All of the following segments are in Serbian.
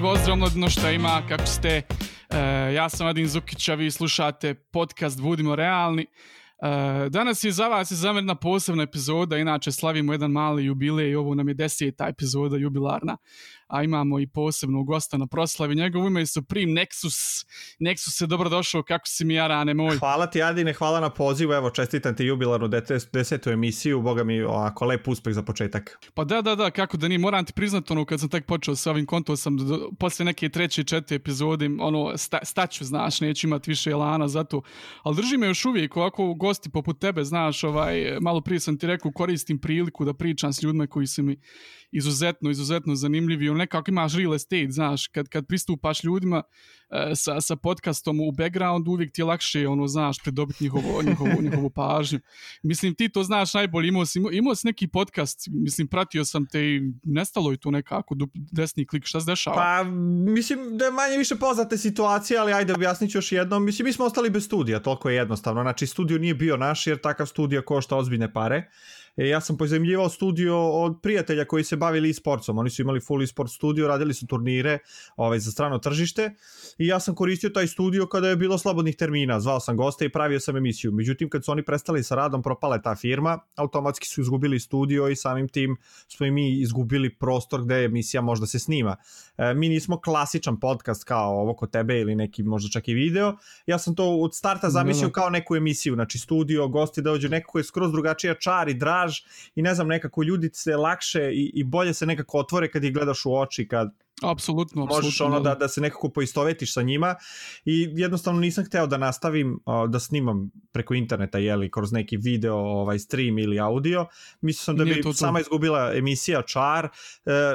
Živo ozdravno šta ima, kako ste? E, ja sam Adin Zukić, a vi slušate podcast Budimo realni. E, danas je za vas zamjerna posebna epizoda, inače slavimo jedan mali jubilej, ovo nam je deseta epizoda jubilarna a imamo i posebnog gosta na proslavi. Njegovo ime je Supreme Nexus. Nexus je dobrodošao, kako si mi Jarane moj? Hvala ti Adine, hvala na pozivu, evo čestitam ti jubilarnu desetu emisiju, boga mi ovako lep uspeh za početak. Pa da, da, da, kako da ni, moram ti priznat ono kad sam tek počeo sa ovim kontom sam do, poslije neke treće četiri epizode, ono, sta, staću, znaš, neću imati više elana za to, ali drži me još uvijek, ovako gosti poput tebe, znaš, ovaj, malo prije sam ti rekao, koristim priliku da pričam s ljudima koji su mi izuzetno, izuzetno zanimljivi, on nekako imaš real estate, znaš, kad, kad pristupaš ljudima uh, sa, sa podcastom u background, uvijek ti je lakše, ono, znaš, pridobiti njihovo, njihovu, njihovu pažnju. Mislim, ti to znaš najbolje, imao si, imao si neki podcast, mislim, pratio sam te i nestalo je tu nekako, desni klik, šta se dešava? Pa, mislim, da je manje više poznate situacije, ali ajde objasnit ću još jednom. Mislim, mi smo ostali bez studija, toliko je jednostavno. Znači, studio nije bio naš, jer takav studio košta ozbiljne pare. E, ja sam pozemljivao studio od prijatelja koji se bavili e-sportsom. Oni su imali full e-sport studio, radili su turnire ovaj, za strano tržište i ja sam koristio taj studio kada je bilo slobodnih termina. Zvao sam goste i pravio sam emisiju. Međutim, kad su oni prestali sa radom, propale ta firma, automatski su izgubili studio i samim tim smo i mi izgubili prostor gde emisija možda se snima. E, mi nismo klasičan podcast kao ovo kod tebe ili neki možda čak i video. Ja sam to od starta zamislio kao neku emisiju, znači studio, gosti da dođu neko je skroz drugačija čar i draž montaž i ne znam, nekako ljudi se lakše i, i bolje se nekako otvore kad ih gledaš u oči, kad Apsolutno, možeš ono da, da. se nekako poistovetiš sa njima i jednostavno nisam hteo da nastavim da snimam preko interneta jeli kroz neki video ovaj stream ili audio. Mislio sam da bi to to. sama izgubila emisija čar e,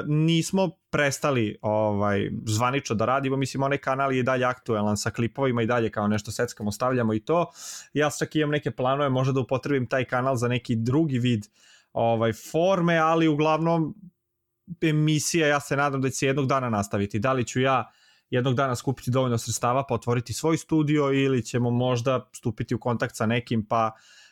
nismo prestali ovaj zvanično da radimo. Mislim onaj kanal je dalje aktuelan sa klipovima i dalje kao nešto seckamo stavljamo i to. Ja čak imam neke planove možda da upotrebim taj kanal za neki drugi vid ovaj forme ali uglavnom emisija, ja se nadam da će se jednog dana nastaviti. Da li ću ja jednog dana skupiti dovoljno sredstava pa otvoriti svoj studio ili ćemo možda stupiti u kontakt sa nekim pa uh,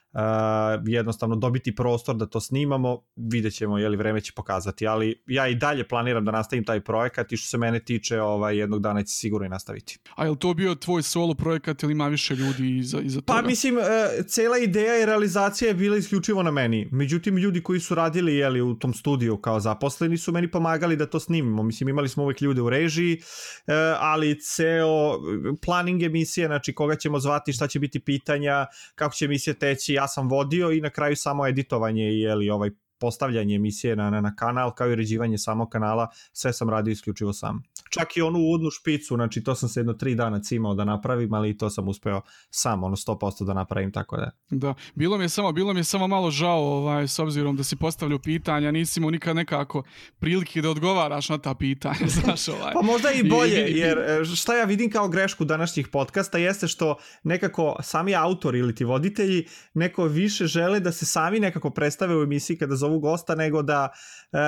jednostavno dobiti prostor da to snimamo, vidjet ćemo, je li vreme će pokazati, ali ja i dalje planiram da nastavim taj projekat i što se mene tiče, ovaj, jednog dana će sigurno i nastaviti. A je li to bio tvoj solo projekat ili ima više ljudi iza, iza pa, toga? Pa mislim, uh, cela ideja i realizacija je bila isključivo na meni, međutim ljudi koji su radili jeli, u tom studiju kao zaposleni su meni pomagali da to snimimo, mislim imali smo uvek ljude u režiji, uh, ali ceo planning emisije, znači koga ćemo zvati, šta će biti pitanja, kako će emisija teći, ja sam vodio i na kraju samo editovanje i je li ovaj postavljanje emisije na, na, na kanal kao i uređivanje samog kanala, sve sam radio isključivo sam. Čak i onu uvodnu špicu, znači to sam se jedno tri dana cimao da napravim, ali i to sam uspeo sam, ono 100% da napravim, tako da. Da, bilo mi je samo, bilo mi je samo malo žao, ovaj, s obzirom da si postavljao pitanja, nisi imao nikad nekako prilike da odgovaraš na ta pitanja, znaš ovaj. pa možda i bolje, jer e, šta ja vidim kao grešku današnjih podcasta jeste što nekako sami autori ili ti voditelji neko više žele da se sami nekako predstave u emisiji kada zovu gosta nego da e,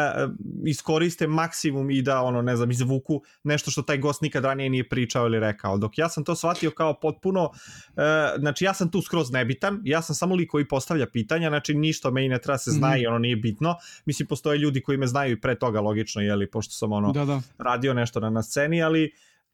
iskoriste maksimum i da ono ne znam izvuku nešto što taj gost nikad ranije nije pričao ili rekao. Dok ja sam to shvatio kao potpuno e, znači ja sam tu skroz nebitan, ja sam samo lik koji postavlja pitanja, znači ništa meni ne treba se zna mm. i ono nije bitno. Mislim postoje ljudi koji me znaju i pre toga logično, je li pošto sam ono da, da. radio nešto na, na sceni, ali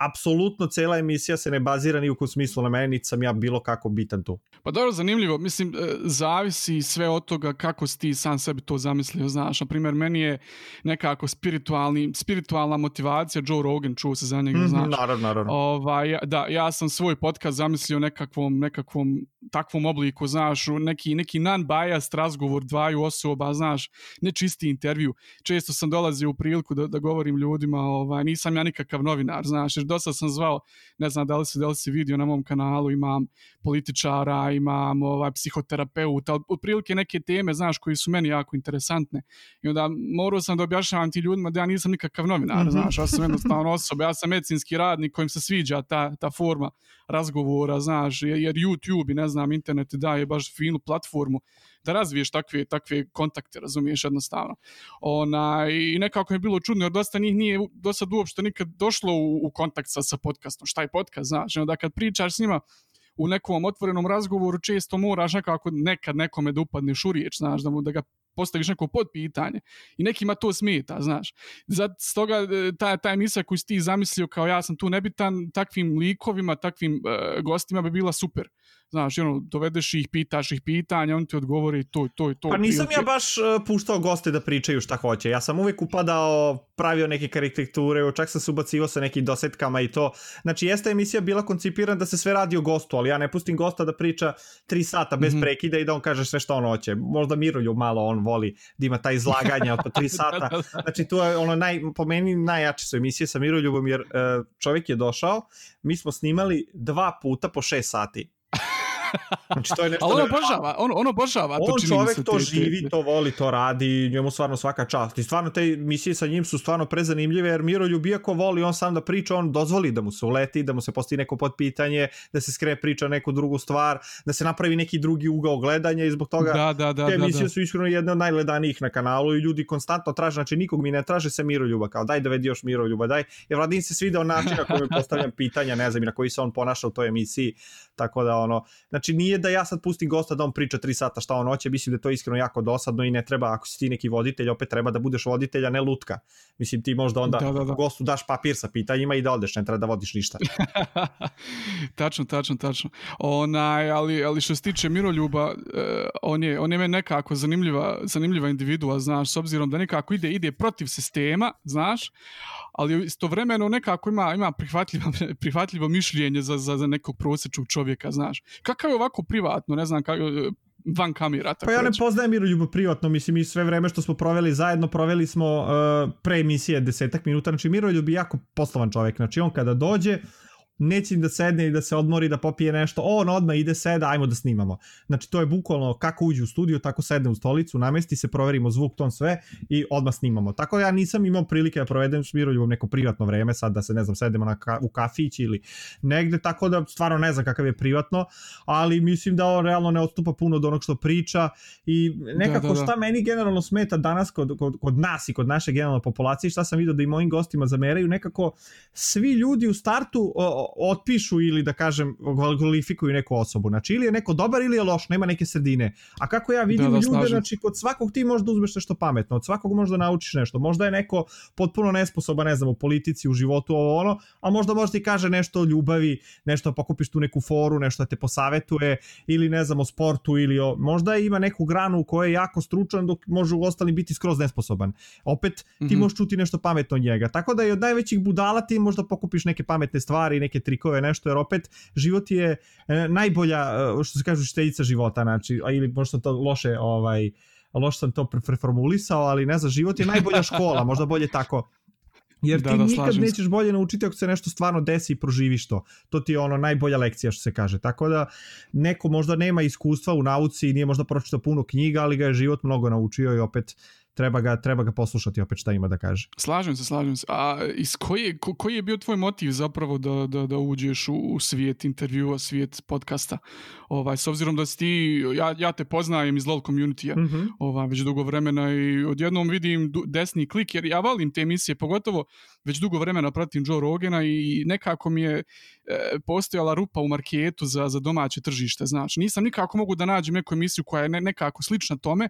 apsolutno cela emisija se ne bazira ni u kom smislu na meni, niti sam ja bilo kako bitan tu. Pa dobro, zanimljivo. Mislim, e, zavisi sve od toga kako si ti sam sebi to zamislio, znaš. Na primjer, meni je nekako spiritualni, spiritualna motivacija, Joe Rogan, čuo se za njega, mm -hmm, znaš. Naravno, naravno. Ovaj, da, ja sam svoj podcast zamislio nekakvom, nekakvom takvom obliku, znaš, neki, neki non-biased razgovor dvaju osoba, znaš, nečisti intervju. Često sam dolazio u priliku da, da govorim ljudima, ovaj, nisam ja nikakav novinar, znaš, jer dosta sam zvao, ne znam da li se, da li se vidio na mom kanalu, imam političara, imam ovaj, psihoterapeuta, otprilike neke teme, znaš, koji su meni jako interesantne. I onda morao sam da objašnjavam ti ljudima da ja nisam nikakav novinar, mm -hmm. znaš, ja sam jednostavno osoba, ja sam medicinski radnik kojim se sviđa ta, ta forma razgovora, znaš, jer YouTube i ne znam, internet daje baš finu platformu da razviješ takve, takve kontakte, razumiješ jednostavno. Ona, I nekako je bilo čudno, jer dosta njih nije do sad uopšte nikad došlo u, u kontakt sa, sa podcastom. Šta je podcast, znaš? Onda kad pričaš s njima, u nekom otvorenom razgovoru često moraš nekako nekad nekome da upadneš u riječ, znaš, da, mu, da ga postaviš neko podpitanje i nekima to smeta, znaš. Zato stoga e, ta, ta emisija koju si ti zamislio kao ja sam tu nebitan, takvim likovima, takvim uh, gostima bi bila super znaš, ono, dovedeš ih, pitaš ih pitanja, on ti odgovori to, to, to. Pa nisam ja baš uh, puštao goste da pričaju šta hoće. Ja sam uvijek upadao, pravio neke karikature, čak sam se ubacivo sa nekim dosetkama i to. Znači, jeste emisija bila koncipirana da se sve radi o gostu, ali ja ne pustim gosta da priča tri sata bez mm -hmm. prekida i da on kaže sve što on hoće. Možda Mirolju malo on voli da ima taj izlaganje od po tri sata. Da, da. Znači, to je ono, naj, po meni najjače su emisije sa Miroljubom, jer uh, čovjek je došao, mi smo snimali dva puta po šest sati Znači, to je nešto... Ali on obožava, on, on obožava. On to čovek to te, živi, to voli, to radi, njemu stvarno svaka čast. I stvarno te misije sa njim su stvarno prezanimljive, jer Miroljub iako voli on sam da priča, on dozvoli da mu se uleti, da mu se postoji neko potpitanje, da se skre priča neku drugu stvar, da se napravi neki drugi ugao gledanja i zbog toga da, da, da, te emisije da, da. su iskreno jedne od najgledanijih na kanalu i ljudi konstantno traže, znači nikog mi ne traže se Miroljuba, kao daj dovedi još Miroljuba, daj. Jer Vladin se svidao način na koji postavljam pitanja, ne znam, na koji se on ponaša u toj emisiji, tako da ono, znači nije da ja sad pustim gosta da on priča 3 sata šta on hoće, mislim da to je iskreno jako dosadno i ne treba, ako si ti neki voditelj, opet treba da budeš voditelj, a ne lutka. Mislim, ti možda onda da, da, da. gostu daš papir sa pitanjima i da odeš, ne treba da vodiš ništa. tačno, tačno, tačno. Onaj, ali, ali što se tiče Miroljuba, eh, on je, on je meni nekako zanimljiva, zanimljiva individua, znaš, s obzirom da nekako ide, ide protiv sistema, znaš, ali istovremeno nekako ima, ima prihvatljivo, prihvatljivo mišljenje za, za, za nekog prosječnog čovjeka, znaš. Kakav je ovako privatno, ne znam, kako, van kamera. Tako pa ja ne poznajem Miroljuba privatno, mislim i sve vreme što smo proveli zajedno, proveli smo uh, pre emisije desetak minuta, znači Miroljub je jako poslovan čovjek, znači on kada dođe, neće da sedne i da se odmori da popije nešto, on odmah ide seda, ajmo da snimamo. Znači to je bukvalno kako uđe u studio, tako sedne u stolicu, namesti se, proverimo zvuk, ton sve i odmah snimamo. Tako ja nisam imao prilike da provedem s Miroljubom neko privatno vreme, sad da se ne znam, sedemo na ka, u kafić ili negde, tako da stvarno ne znam kakav je privatno, ali mislim da on realno ne odstupa puno od onog što priča i nekako da, da, da. šta meni generalno smeta danas kod, kod, kod nas i kod naše generalne populacije, šta sam vidio da i mojim gostima zameraju, nekako svi ljudi u startu o, otpišu ili da kažem kvalifikuju neku osobu. Znači ili je neko dobar ili je loš, nema neke sredine. A kako ja vidim da, da, ljude, snažim. znači kod svakog ti možda uzmeš nešto pametno, od svakog možda naučiš nešto. Možda je neko potpuno nesposoban, ne znam, u politici, u životu, ovo ono, a možda možda ti kaže nešto o ljubavi, nešto pokupiš tu neku foru, nešto da te posavetuje ili ne znam o sportu ili o, možda ima neku granu u kojoj je jako stručan dok može u ostalim biti skroz nesposoban. Opet ti mm -hmm. možeš čuti nešto pametno od njega. Tako da i od najvećih budala ti možda pokupiš neke pametne stvari, neke trikove, nešto, jer opet život je e, najbolja, e, što se kaže, štedica života, znači, ili možda to loše, ovaj, loše sam to preformulisao, ali ne znam, život je najbolja škola, možda bolje tako. Jer da, ti da, nikad nećeš bolje naučiti ako se nešto stvarno desi i proživiš to. To ti je ono najbolja lekcija što se kaže. Tako da neko možda nema iskustva u nauci i nije možda pročitao puno knjiga, ali ga je život mnogo naučio i opet treba ga, treba ga poslušati opet šta ima da kaže. Slažem se, slažem se. A iz koji, ko, koji je bio tvoj motiv zapravo da, da, da uđeš u, u svijet intervjua, svijet podcasta? Ovaj, s obzirom da si ti, ja, ja te poznajem iz LOL community-a mm -hmm. ovaj, već dugo vremena i odjednom vidim desni klik, jer ja volim te emisije, pogotovo već dugo vremena pratim Joe Rogana i nekako mi je e, postojala rupa u marketu za, za domaće tržište, znači nisam nikako mogu da nađem neku emisiju koja je ne, nekako slična tome,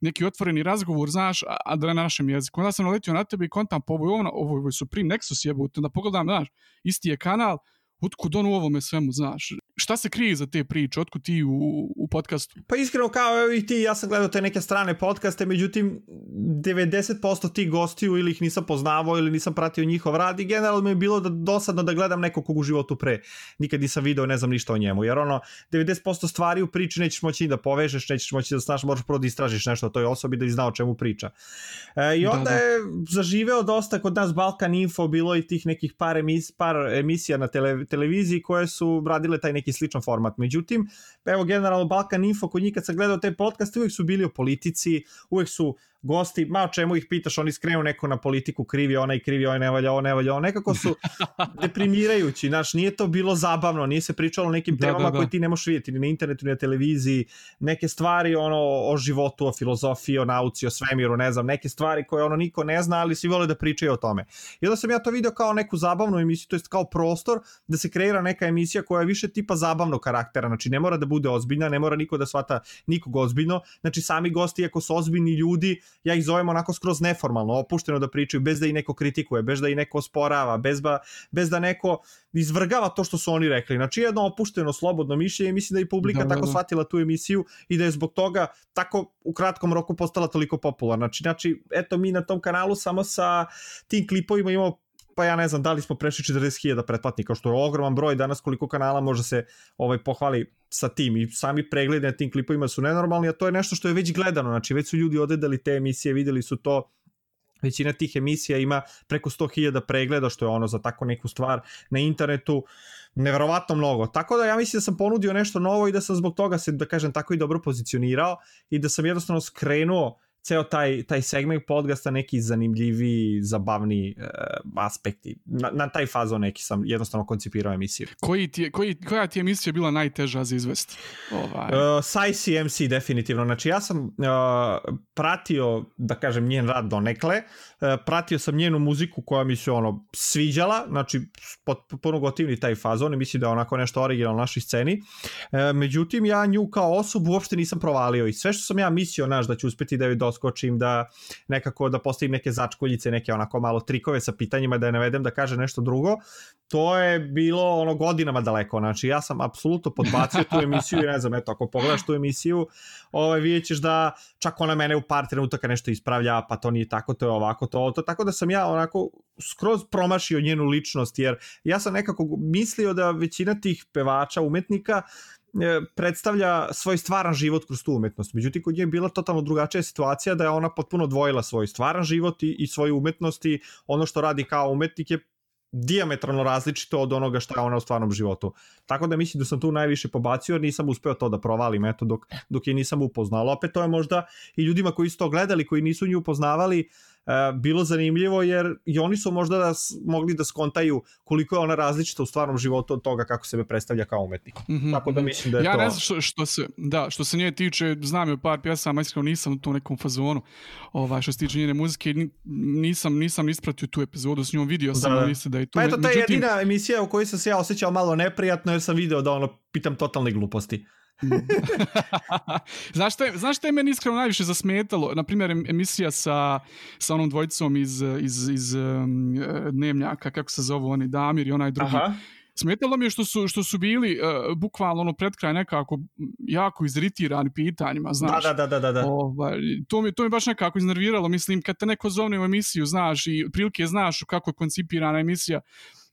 neki otvoreni razgovor, znaš, a da na našem jeziku. Onda sam naletio na tebe i kontam po ovoj, ovo, ovo su Supreme Nexus jebote, onda pogledam, znaš, isti je kanal, otkud on u ovome svemu, znaš šta se krije za te priče, otkud ti u, u podcastu? Pa iskreno kao i ti, ja sam gledao te neke strane podcaste, međutim 90% tih gostiju ili ih nisam poznavao ili nisam pratio njihov rad i generalno mi je bilo da dosadno da gledam nekog kog u životu pre. Nikad nisam video, ne znam ništa o njemu, jer ono 90% stvari u priči nećeš moći da povežeš, nećeš moći da znaš, možeš prvo da istražiš nešto o toj osobi da bi znao o čemu priča. E, I da, onda da, da. je zaživeo dosta kod nas Balkan Info, bilo i tih nekih par, emis, par emisija na tele, televiziji koje su radile taj neki neki sličan format. Međutim, evo generalno Balkan Info, kod njih kad sam gledao te podcaste, uvek su bili o politici, uvek su gosti, ma o čemu ih pitaš, oni skrenu neko na politiku, krivi onaj, krivi onaj, ne valja, on, ne valja, on, nekako su deprimirajući, znaš, nije to bilo zabavno, nije se pričalo o nekim da, temama da, da. koje ti ne možeš vidjeti ni na internetu, ni na televiziji, neke stvari ono o životu, o filozofiji, o nauci, o svemiru, ne znam, neke stvari koje ono niko ne zna, ali svi vole da pričaju o tome. I onda sam ja to video kao neku zabavnu emisiju, to jest kao prostor da se kreira neka emisija koja je više tipa zabavnog karaktera, znači ne mora da bude ozbiljna, ne mora niko da shvata nikog ozbiljno, znači sami gosti ako su ozbiljni ljudi, ja ih zovem onako skroz neformalno, opušteno da pričaju, bez da i neko kritikuje, bez da i neko osporava, bez, ba, bez da neko izvrgava to što su oni rekli. Znači jedno opušteno, slobodno mišljenje i mislim da i publika da, tako da, da. shvatila tu emisiju i da je zbog toga tako u kratkom roku postala toliko popularna. Znači, znači eto mi na tom kanalu samo sa tim klipovima imamo pa ja ne znam da li smo prešli 40.000 pretplatnika, što je ogroman broj danas koliko kanala može se ovaj pohvali sa tim i sami pregledi na tim klipovima su nenormalni, a to je nešto što je već gledano, znači već su ljudi odedali te emisije, videli su to, većina tih emisija ima preko 100.000 pregleda, što je ono za tako neku stvar na internetu, neverovatno mnogo. Tako da ja mislim da sam ponudio nešto novo i da sam zbog toga se, da kažem, tako i dobro pozicionirao i da sam jednostavno skrenuo ceo taj, taj segment podcasta neki zanimljivi, zabavni uh, aspekti. Na, na taj fazon neki sam jednostavno koncipirao emisiju. Koji ti je, koji, koja ti je emisija bila najteža za izvesti? Ovaj. Uh, Sai MC definitivno. Znači ja sam uh, pratio, da kažem, njen rad donekle. Uh, pratio sam njenu muziku koja mi se ono sviđala, znači potpuno gotivni taj fazon i mislim da je onako nešto originalno na našoj sceni. Uh, međutim, ja nju kao osobu uopšte nisam provalio i sve što sam ja mislio, naš, da ću uspeti da je doskočim, da nekako da postavim neke začkoljice, neke onako malo trikove sa pitanjima, da je navedem da kaže nešto drugo, to je bilo ono godinama daleko, znači ja sam apsolutno podbacio tu emisiju i ne znam, eto, ako pogledaš tu emisiju, ovaj, vidjet ćeš da čak ona mene u par trenutaka nešto ispravlja, pa to nije tako, to je ovako, to, to, tako da sam ja onako skroz promašio njenu ličnost, jer ja sam nekako mislio da većina tih pevača, umetnika, E, predstavlja svoj stvaran život kroz tu umetnost. Međutim, kod nje je bila totalno drugačija situacija da je ona potpuno dvojila svoj stvaran život i, i svoju umetnost i ono što radi kao umetnik je diametralno različito od onoga što je ona u stvarnom životu. Tako da mislim da sam tu najviše pobacio jer nisam uspeo to da provalim eto, dok, dok je nisam upoznao. Opet to je možda i ljudima koji su to gledali, koji nisu nju upoznavali, E, bilo zanimljivo jer i oni su možda da mogli da skontaju koliko je ona različita u stvarnom životu od toga kako sebe predstavlja kao umetnik. Mm -hmm. Tako da mislim da je ja to... Ja ne znam što, što se, da, što se nje tiče, znam je par pjesama, iskreno nisam u tom nekom fazonu, ovaj, što se tiče njene muzike, nisam, nisam ispratio tu epizodu s njom, vidio sam da, da. da je tu... Pa eto, ta je Međutim... jedina emisija u kojoj sam se ja osjećao malo neprijatno jer sam video da ono, pitam totalne gluposti. znaš, šta je, znaš šta je meni iskreno najviše zasmetalo? Naprimjer, emisija sa, sa onom dvojicom iz, iz, iz um, Dnevnjaka, kako se zove oni, Damir i onaj drugi. Aha. Smetalo mi je što su, što su bili uh, bukvalno ono pred kraj nekako jako izritirani pitanjima, znaš. Da, da, da, da. da. Ovaj, to, mi, to mi baš nekako iznerviralo. Mislim, kad te neko zovne u emisiju, znaš, i prilike znaš kako je koncipirana emisija,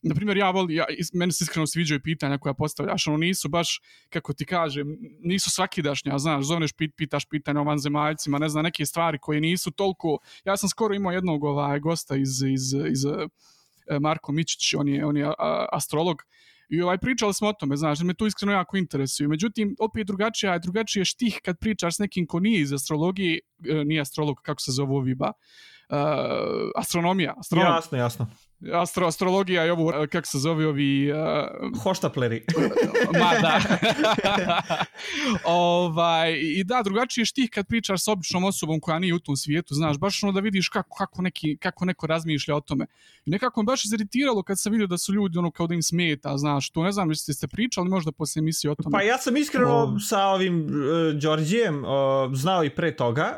na primjer ja volim, ja, meni se iskreno sviđaju pitanja koja postavljaš, ono nisu baš, kako ti kažem, nisu svakidašnja, znaš, zovneš, pit, pitaš pitanja o vanzemaljcima, ne znam, neke stvari koje nisu toliko, ja sam skoro imao jednog ovaj, gosta iz, iz, iz, iz e, Marko Mičić, on je, on je astrolog, I ovaj, pričali smo o tome, znaš, me to iskreno jako interesuje. Međutim, opet drugačija je, drugačije štih kad pričaš s nekim ko nije iz astrologije, e, nije astrolog, kako se zove oviba, uh, astronomija. Astronom. Jasno, jasno astro, astrologija i ovo, kako se zove ovi... Uh, Hoštapleri. ma da. ovaj, I da, drugačije štih kad pričaš sa običnom osobom koja nije u tom svijetu, znaš, baš ono da vidiš kako, kako, neki, kako neko razmišlja o tome. I nekako me baš iziritiralo kad sam vidio da su ljudi ono kao da im smeta, znaš, to ne znam, jeste ste pričali možda posle emisije o tome. Pa ja sam iskreno o... sa ovim uh, Đorđijem uh, znao i pre toga,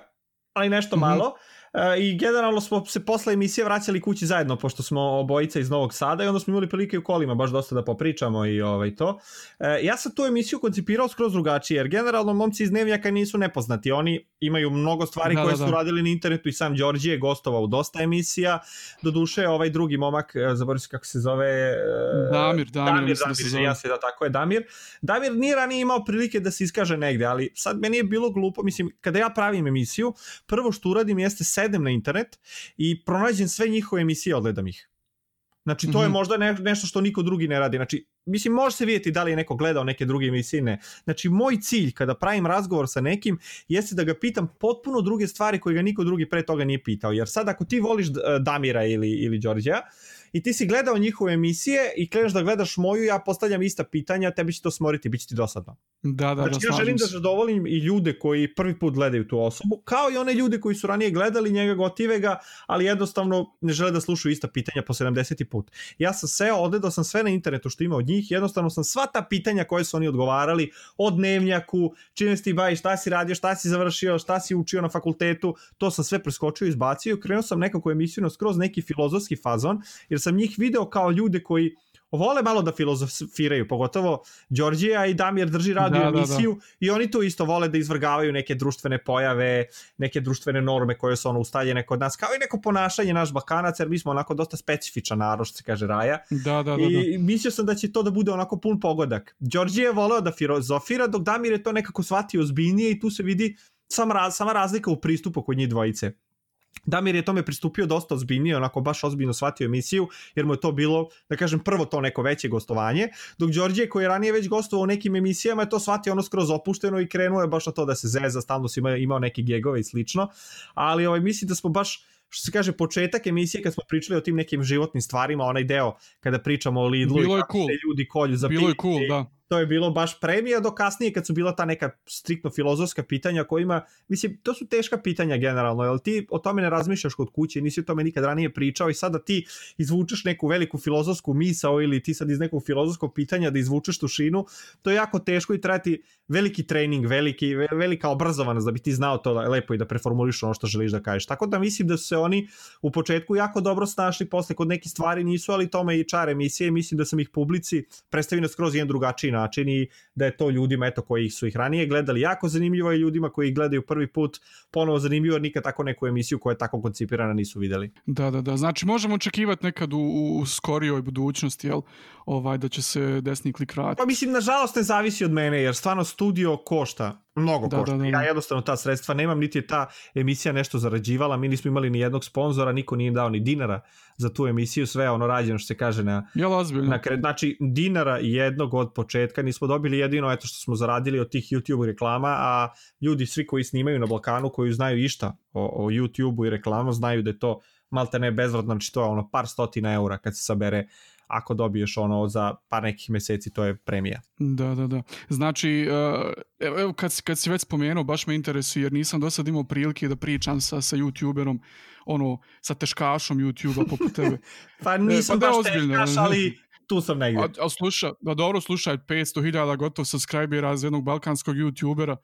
ali nešto mm -hmm. malo. E, i generalno smo se posle emisije vraćali kući zajedno, pošto smo obojica iz Novog Sada i onda smo imali prilike u kolima baš dosta da popričamo i ovaj to. E, ja sam tu emisiju koncipirao skroz drugačije, jer generalno momci iz Dnevnjaka nisu nepoznati. Oni imaju mnogo stvari da, koje da, da. su radili na internetu i sam Đorđe je gostovao u dosta emisija. Doduše, ovaj drugi momak, e, zaboravim se kako se zove... Damir, Damir, Damir, da Damir, Damir ja se da tako je, Damir. Damir nije ranije imao prilike da se iskaže negde, ali sad meni je bilo glupo, mislim, kada ja pravim emisiju, prvo što uradim jeste sedem na internet i pronađem sve njihove emisije, odgledam ih. Znači, to mm -hmm. je mhm. možda ne, nešto što niko drugi ne radi. Znači, mislim, može se vidjeti da li je neko gledao neke druge emisije, ne. Znači, moj cilj kada pravim razgovor sa nekim jeste da ga pitam potpuno druge stvari koje ga niko drugi pre toga nije pitao. Jer sad ako ti voliš Damira ili, ili Đorđeja, i ti si gledao njihove emisije i kreneš da gledaš moju, ja postavljam ista pitanja, tebi će to smoriti, bit će ti dosadno. Da, da, znači, da, ja želim da zadovoljim i ljude koji prvi put gledaju tu osobu, kao i one ljude koji su ranije gledali njega gotive ga, ali jednostavno ne žele da slušaju ista pitanja po 70. put. Ja sam seo, odgledao sam sve na internetu što ima od njih, jednostavno sam sva ta pitanja koje su oni odgovarali, od dnevnjaku, čime si ti baviš, šta si radio, šta si završio, šta si učio na fakultetu, to sam sve preskočio i izbacio, krenuo sam nekako emisiju na skroz neki filozofski fazon, jer sam njih video kao ljude koji vole malo da filozofiraju, pogotovo Đorđija i Damir drži radio da, emisiju da, da. i oni to isto vole da izvrgavaju neke društvene pojave, neke društvene norme koje su ono ustaljene kod nas, kao i neko ponašanje naš bakanac, jer mi smo onako dosta specifičan narod, što se kaže Raja. Da, da, da, I da. mislio sam da će to da bude onako pun pogodak. Đorđije je voleo da filozofira, dok Damir je to nekako shvatio ozbiljnije i tu se vidi sama, raz, sama razlika u pristupu kod njih dvojice. Damir je tome pristupio dosta ozbiljnije, onako baš ozbiljno shvatio emisiju, jer mu je to bilo, da kažem, prvo to neko veće gostovanje, dok Đorđe koji je ranije već gostovao u nekim emisijama je to shvatio ono skroz opušteno i krenuo je baš na to da se zeza, stalno si imao, imao neke gegove i slično, ali ovaj, mislim da smo baš što se kaže, početak emisije kad smo pričali o tim nekim životnim stvarima, onaj deo kada pričamo o Lidlu Bilo i kako cool. se ljudi kolju za Bilo je cool, da to je bilo baš premija do kasnije kad su bila ta neka striktno filozofska pitanja kojima, mislim, to su teška pitanja generalno, jel ti o tome ne razmišljaš kod kuće, nisi o tome nikad ranije pričao i sada ti izvučeš neku veliku filozofsku misao ili ti sad iz nekog filozofskog pitanja da izvučeš tušinu, to je jako teško i treba ti veliki trening, veliki, velika obrazovanost da bi ti znao to lepo i da preformuliš ono što želiš da kažeš. Tako da mislim da su se oni u početku jako dobro snašli, posle kod nekih stvari nisu, ali tome i čar emisije, mislim da sam ih publici predstavio skroz jedan drugačiji način i da je to ljudima eto koji su ih ranije gledali jako zanimljivo i ljudima koji ih gledaju prvi put ponovo zanimljivo jer nikad tako neku emisiju koja je tako koncipirana nisu videli. Da, da, da. Znači možemo očekivati nekad u, u skorijoj budućnosti, jel? Ovaj, da će se desni klik vratiti. Pa mislim, nažalost ne zavisi od mene jer stvarno studio košta mnogo da, košta. Da, da, da. Ja jednostavno ta sredstva nemam, niti je ta emisija nešto zarađivala, mi nismo imali ni jednog sponzora, niko nije dao ni dinara za tu emisiju, sve ono rađeno što se kaže na, Jel, na kred, znači dinara jednog od početka, nismo dobili. Jedino eto što smo zaradili od tih YouTube reklama, a ljudi svi koji snimaju na Balkanu, koji znaju išta o, o YouTube-u i reklamu, znaju da je to malte ne bezvratno, znači to je ono par stotina eura kad se sabere ako dobiješ ono za par nekih meseci, to je premija. Da, da, da. Znači, uh, evo kad, kad si već spomenuo, baš me interesuje, jer nisam do sad imao prilike da pričam sa, sa youtuberom, ono, sa teškašom youtubea poput tebe. pa nisam e, pa baš teškaš, ali tu sam negdje. A, a sluša, da dobro slušaj, 500.000 gotov subscribera za jednog balkanskog youtubera,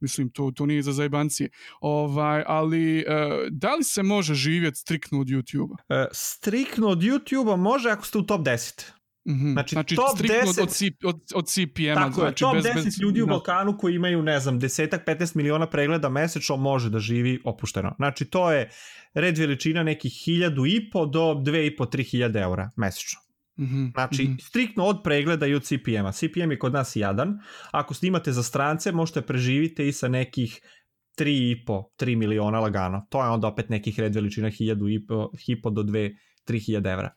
mislim, to, to nije za zajbancije. Ovaj, ali, uh, da li se može živjeti striktno od YouTube-a? Uh, striktno od YouTube-a može ako ste u top 10. Mm -hmm. Znači, znači top 10 od, C, od, od CPM-a. Tako znači, je, top bez, 10 bez, ljudi u Balkanu koji imaju, ne znam, desetak, 15 miliona pregleda mesečno može da živi opušteno. Znači, to je red veličina nekih hiljadu i po do 2,5, 3 eura mesečno. Mm -hmm, znači, mm -hmm. striktno od pregleda i od CPM-a. CPM je kod nas jadan. Ako snimate za strance, možete preživite i sa nekih 3,5, 3 miliona lagano. To je onda opet nekih red veličina 1000 do 2, 3000 evra.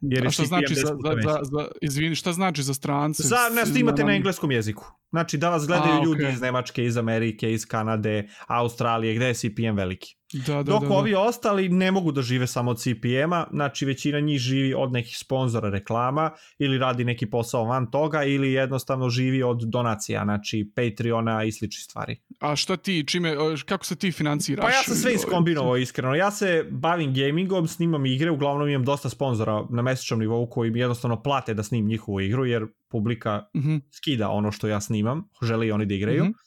Jer A šta znači za, za, za, za, izvini, šta znači za strance? Za, ne, snimate na, na engleskom jeziku. Znači da vas gledaju A, okay. ljudi iz Nemačke, iz Amerike, iz Kanade, Australije, gde je CPM veliki. Da, da, Dok da, da. ovi ostali ne mogu da žive samo od CPM-a, znači većina njih živi od nekih sponzora reklama ili radi neki posao van toga ili jednostavno živi od donacija, znači Patreona i sličnih stvari. A šta ti, čime, kako se ti financiraš? Pa ja sam sve iskombinovao iskreno. Ja se bavim gamingom, snimam igre, uglavnom imam dosta sponzora na mesečnom nivou koji mi jednostavno plate da snim njihovu igru jer publika mm -hmm. skida ono što ja snimam, žele i oni da igraju. Mm -hmm.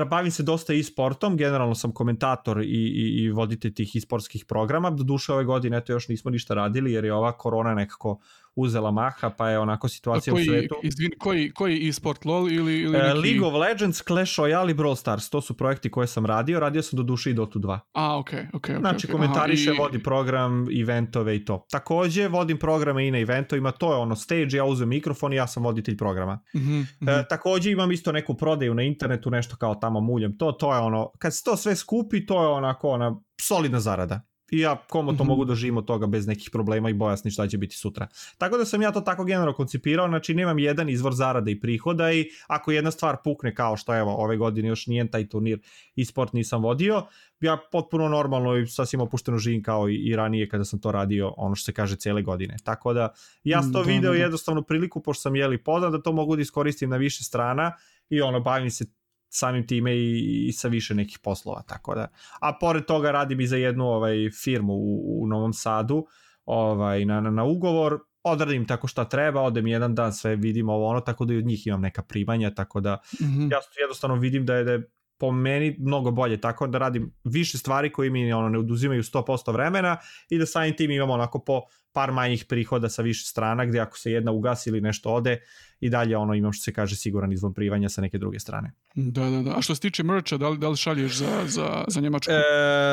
E, bavim se dosta i sportom, generalno sam komentator i, i, i voditelj tih i sportskih programa, do duše ove godine eto još nismo ništa radili jer je ova korona nekako uzela maha, pa je onako situacija koji, u svetu. Izvin, koji, koji e-sport LoL ili, ili e, neki... League of Legends, Clash Royale i Brawl Stars, to su projekti koje sam radio, radio sam do duše i Dota 2. A, okej, okay, okej. Okay, znači, okay. komentariše, Aha, i... vodi program, eventove i to. Takođe, vodim programe i na eventovima, to je ono stage, ja uzem mikrofon i ja sam voditelj programa. Mm -hmm, mm -hmm. E, takođe, imam isto neku prodaju na internetu, nešto kao tamo muljem. To, to je ono, kad se to sve skupi, to je onako ona solidna zarada. I ja komo to mm -hmm. mogu da živim od toga bez nekih problema i bojasni šta će biti sutra. Tako da sam ja to tako generalno koncipirao, znači nemam jedan izvor zarade i prihoda i ako jedna stvar pukne kao što evo ove godine još nije taj turnir i sport nisam vodio, ja potpuno normalno i sasvim opušteno živim kao i, i ranije kada sam to radio, ono što se kaže cele godine. Tako da ja sam to da, video da, da. jednostavno priliku, pošto sam jeli podan, da to mogu da iskoristim na više strana i ono, bavim se samim time i, i sa više nekih poslova, tako da. A pored toga radim i za jednu ovaj firmu u, u Novom Sadu, ovaj na, na, na ugovor, odradim tako šta treba, odem jedan dan sve vidim ovo ono, tako da i od njih imam neka primanja, tako da mm -hmm. ja jednostavno vidim da je, da je po meni mnogo bolje tako da radim više stvari koji mi ono ne oduzimaju 100% vremena i da samim tim imamo onako po par manjih prihoda sa više strana gde ako se jedna ugasi ili nešto ode i dalje ono imam što se kaže siguran izvon privanja sa neke druge strane. Da, da, da. A što se tiče mercha, da li, da li šalješ za, za, za Njemačku? E,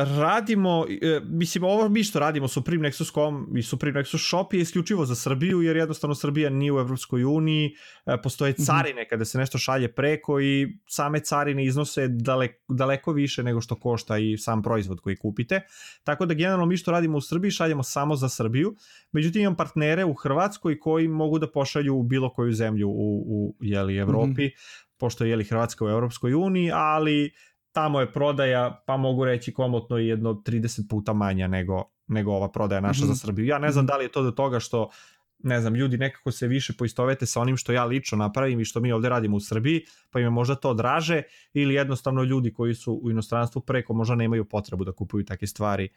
radimo, e, mislim ovo mi što radimo Supreme Nexus.com i Supreme Nexus Shop je isključivo za Srbiju jer jednostavno Srbija nije u Evropskoj uniji, e, postoje mhm. carine mm -hmm. kada se nešto šalje preko i same carine iznose daleko, daleko više nego što košta i sam proizvod koji kupite. Tako da generalno mi što radimo u Srbiji šaljemo samo za Srbiju, međutim imam partnere u Hrvatskoj koji mogu da pošalju u bilo koju zemlju u, u jeli, Evropi, mm -hmm. pošto je jeli, Hrvatska u Evropskoj uniji, ali tamo je prodaja, pa mogu reći komotno jedno 30 puta manja nego, nego ova prodaja naša mm -hmm. za Srbiju. Ja ne znam mm -hmm. da li je to do toga što ne znam, ljudi nekako se više poistovete sa onim što ja lično napravim i što mi ovde radimo u Srbiji, pa im je možda to draže ili jednostavno ljudi koji su u inostranstvu preko možda nemaju potrebu da kupuju takve stvari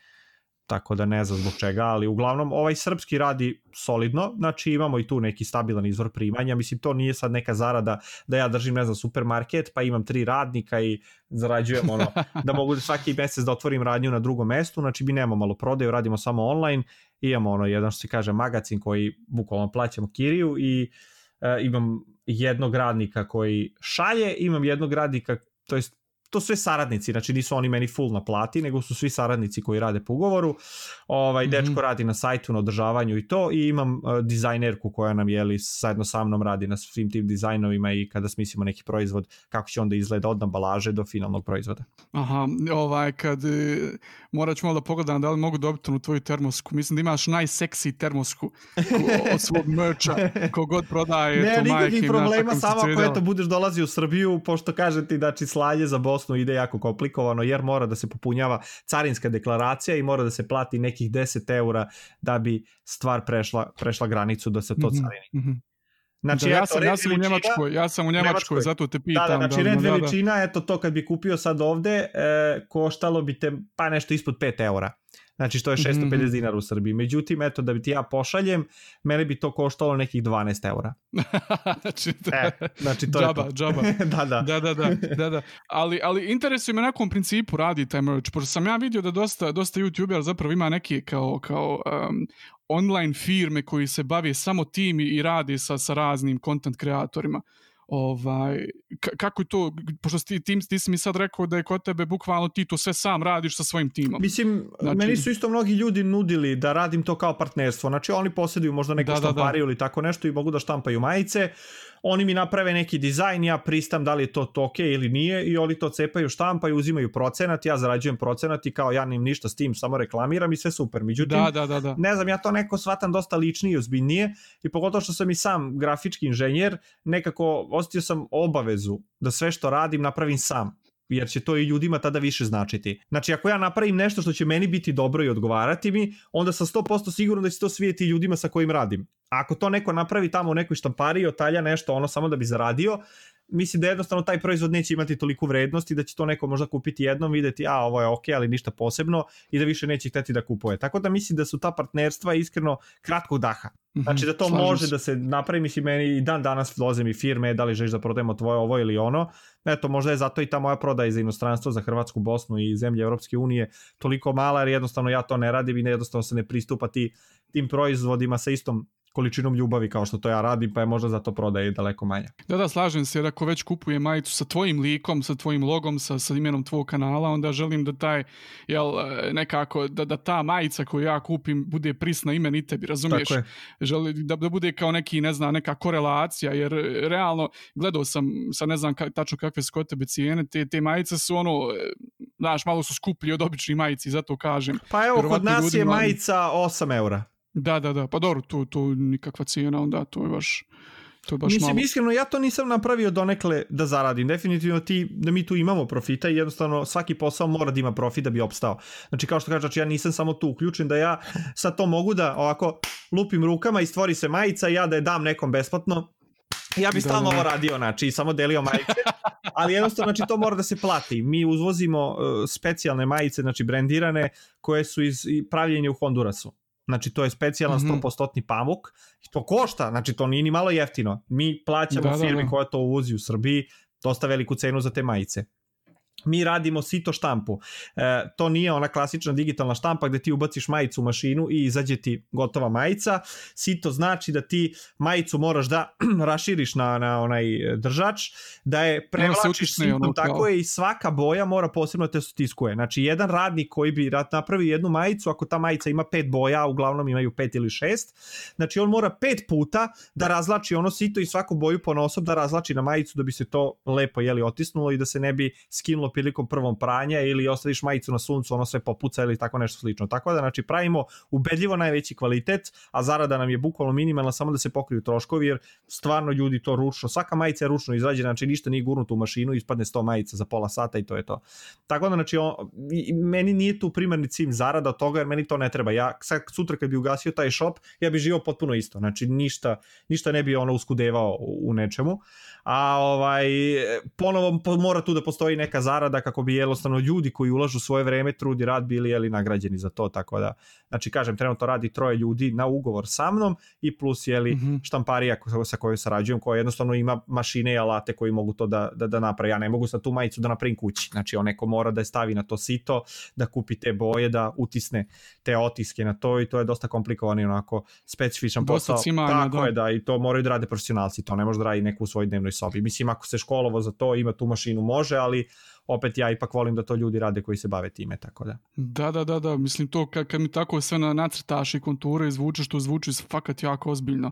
tako da ne znam zbog čega, ali uglavnom ovaj srpski radi solidno, znači imamo i tu neki stabilan izvor primanja, mislim to nije sad neka zarada da ja držim ne znam supermarket pa imam tri radnika i zarađujem ono da mogu da svaki mesec da otvorim radnju na drugom mestu, znači mi nemamo malo prodaju, radimo samo online, imamo ono jedan što se kaže magazin koji bukvalno plaćamo kiriju i e, imam jednog radnika koji šalje, imam jednog radnika to jest to sve saradnici, znači nisu oni meni full na plati, nego su svi saradnici koji rade po ugovoru. Ovaj mm -hmm. dečko radi na sajtu, na održavanju i to i imam uh, dizajnerku koja nam je li zajedno sa mnom radi na svim tim dizajnovima i kada smislimo neki proizvod kako će onda izgleda od ambalaže do finalnog proizvoda. Aha, ovaj kad e, morat ću malo da pogledam da li mogu dobiti u tvoju termosku. Mislim da imaš najseksi termosku od svog merča kogod prodaje. Ne, nikakvih problema, samo ako eto budeš dolazi u Srbiju, pošto kažem ti da slanje za Bosnu ide jako komplikovano jer mora da se popunjava carinska deklaracija i mora da se plati nekih 10 eura da bi stvar prešla, prešla granicu da se to mhm, carini. Mm -hmm. Znači, da, ja, sam, ja sam u Njemačkoj, ja sam u Njemačkoj, Njemačkoj. zato te pitam. Da, da, znači da, red da, veličina, da. eto to kad bi kupio sad ovde, e, koštalo bi te pa nešto ispod 5 eura. Znači što je 650 mm -hmm. dinara u Srbiji. Međutim, eto da bi ti ja pošaljem, mene bi to koštalo nekih 12 eura. znači, da, e, znači to džaba, je to. Džaba, da, da. da, da, da, da, da. Ali, ali interesuje me na nekom principu radi taj merch, pošto sam ja vidio da dosta, dosta YouTubera zapravo ima neki kao, kao um, online firme koji se bave samo tim i radi sa, sa raznim content kreatorima ovaj, kako je to, pošto ti, tim, ti si mi sad rekao da je kod tebe bukvalno ti to sve sam radiš sa svojim timom. Mislim, znači... meni su isto mnogi ljudi nudili da radim to kao partnerstvo, znači oni posjeduju možda neku da, štampariju da, da. ili tako nešto i mogu da štampaju majice, oni mi naprave neki dizajn, ja pristam da li je to toke ili nije i oni to cepaju, štampaju, uzimaju procenat, ja zarađujem procenat i kao ja nim ništa s tim, samo reklamiram i sve super. Međutim, da, da, da, da. ne znam, ja to neko shvatam dosta ličnije i ozbiljnije i pogotovo što sam i sam grafički inženjer, nekako osetio sam obavezu da sve što radim napravim sam jer će to i ljudima tada više značiti. Znači, ako ja napravim nešto što će meni biti dobro i odgovarati mi, onda sam 100% siguran da će to svijeti ljudima sa kojim radim. A ako to neko napravi tamo u nekoj štampari, otalja nešto ono samo da bi zaradio, mislim da jednostavno taj proizvod neće imati toliko vrednosti da će to neko možda kupiti jednom, videti a ovo je ok, ali ništa posebno i da više neće hteti da kupuje. Tako da mislim da su ta partnerstva iskreno kratkog daha. Mhm, znači da to može se. da se napravi, mislim meni i dan danas dolaze mi firme, da li želiš da prodajemo tvoje ovo ili ono. Eto, možda je zato i ta moja prodaja za inostranstvo, za Hrvatsku, Bosnu i zemlje Europske unije toliko mala, jer jednostavno ja to ne radim i jednostavno se ne pristupa ti, tim proizvodima sa istom količinom ljubavi kao što to ja radim, pa je možda zato prodaje daleko manja. Da, da, slažem se, jer ako već kupuje majicu sa tvojim likom, sa tvojim logom, sa, sa imenom tvojeg kanala, onda želim da taj, jel, nekako, da, da ta majica koju ja kupim bude prisna imen i tebi, razumiješ? Želim da, da bude kao neki, ne znam, neka korelacija, jer realno gledao sam, sa ne znam ka, tačno kakve su kod tebe cijene, te, te majice su ono, znaš, malo su skuplji od običnih majici, zato kažem. Pa evo, kod nas je majica 8 eura. Da, da, da, pa dobro, tu, tu nikakva cijena, onda to je baš... To je baš Mislim, malo. iskreno, ja to nisam napravio donekle da zaradim. Definitivno ti, da mi tu imamo profita i jednostavno svaki posao mora da ima profit da bi opstao. Znači, kao što kažeš, znači, ja nisam samo tu uključen da ja sad to mogu da ovako lupim rukama i stvori se majica i ja da je dam nekom besplatno. Ja bih stalno ovo radio, znači, samo delio majice, ali jednostavno, znači, to mora da se plati. Mi uzvozimo uh, specijalne majice, znači, brendirane, koje su iz pravljenja u Hondurasu. Znači to je specijalan mm -hmm. 100% pamuk. I to košta, znači to nije ni malo jeftino. Mi plaćamo da, firmi da, da. koja to uvozi u Srbiji dosta veliku cenu za te majice mi radimo sito štampu. E, to nije ona klasična digitalna štampa gde ti ubaciš majicu u mašinu i izađe ti gotova majica. Sito znači da ti majicu moraš da raširiš na, na onaj držač, da je prevlačiš sitom, ono, tako je i svaka boja mora posebno da te stiskuje. Znači, jedan radnik koji bi napravio jednu majicu, ako ta majica ima pet boja, uglavnom imaju pet ili šest, znači on mora pet puta da razlači ono sito i svaku boju po nosob da razlači na majicu da bi se to lepo jeli otisnulo i da se ne bi skinulo desilo prilikom prvom pranja ili ostaviš majicu na suncu, ono sve popuca ili tako nešto slično. Tako da, znači, pravimo ubedljivo najveći kvalitet, a zarada nam je bukvalno minimalna samo da se pokriju troškovi, jer stvarno ljudi to ručno, svaka majica je ručno izrađena, znači ništa nije gurnuto u mašinu, ispadne 100 majica za pola sata i to je to. Tako da, znači, on, meni nije tu primarni cilj zarada od toga, jer meni to ne treba. Ja sad sutra kad bi ugasio taj shop, ja bi živao potpuno isto. Znači, ništa, ništa ne bi ono uskudevao u nečemu a ovaj, ponovo mora tu da postoji neka zarada kako bi jednostavno ljudi koji ulažu svoje vreme, trud i rad bili jeli nagrađeni za to, tako da, znači kažem, trenutno radi troje ljudi na ugovor sa mnom i plus jeli mm -hmm. štamparija sa kojoj sarađujem, koja jednostavno ima mašine i alate koji mogu to da, da, da napravi. Ja ne mogu sa tu majicu da napravim kući, znači on neko mora da je stavi na to sito, da kupi te boje, da utisne te otiske na to i to je dosta komplikovano i onako specifičan dosta posao. Cimanja, tako da. je, da, i to moraju da rade profesionalci, to ne može da radi neko u svojoj dnevnoj sobi. Mislim, ako se školovo za to, ima tu mašinu, može, ali opet ja ipak volim da to ljudi rade koji se bave time, tako da. Da, da, da, da, mislim to kad, kad mi tako sve na nacrtaš i konture izvučeš, što zvuči fakat jako ozbiljno.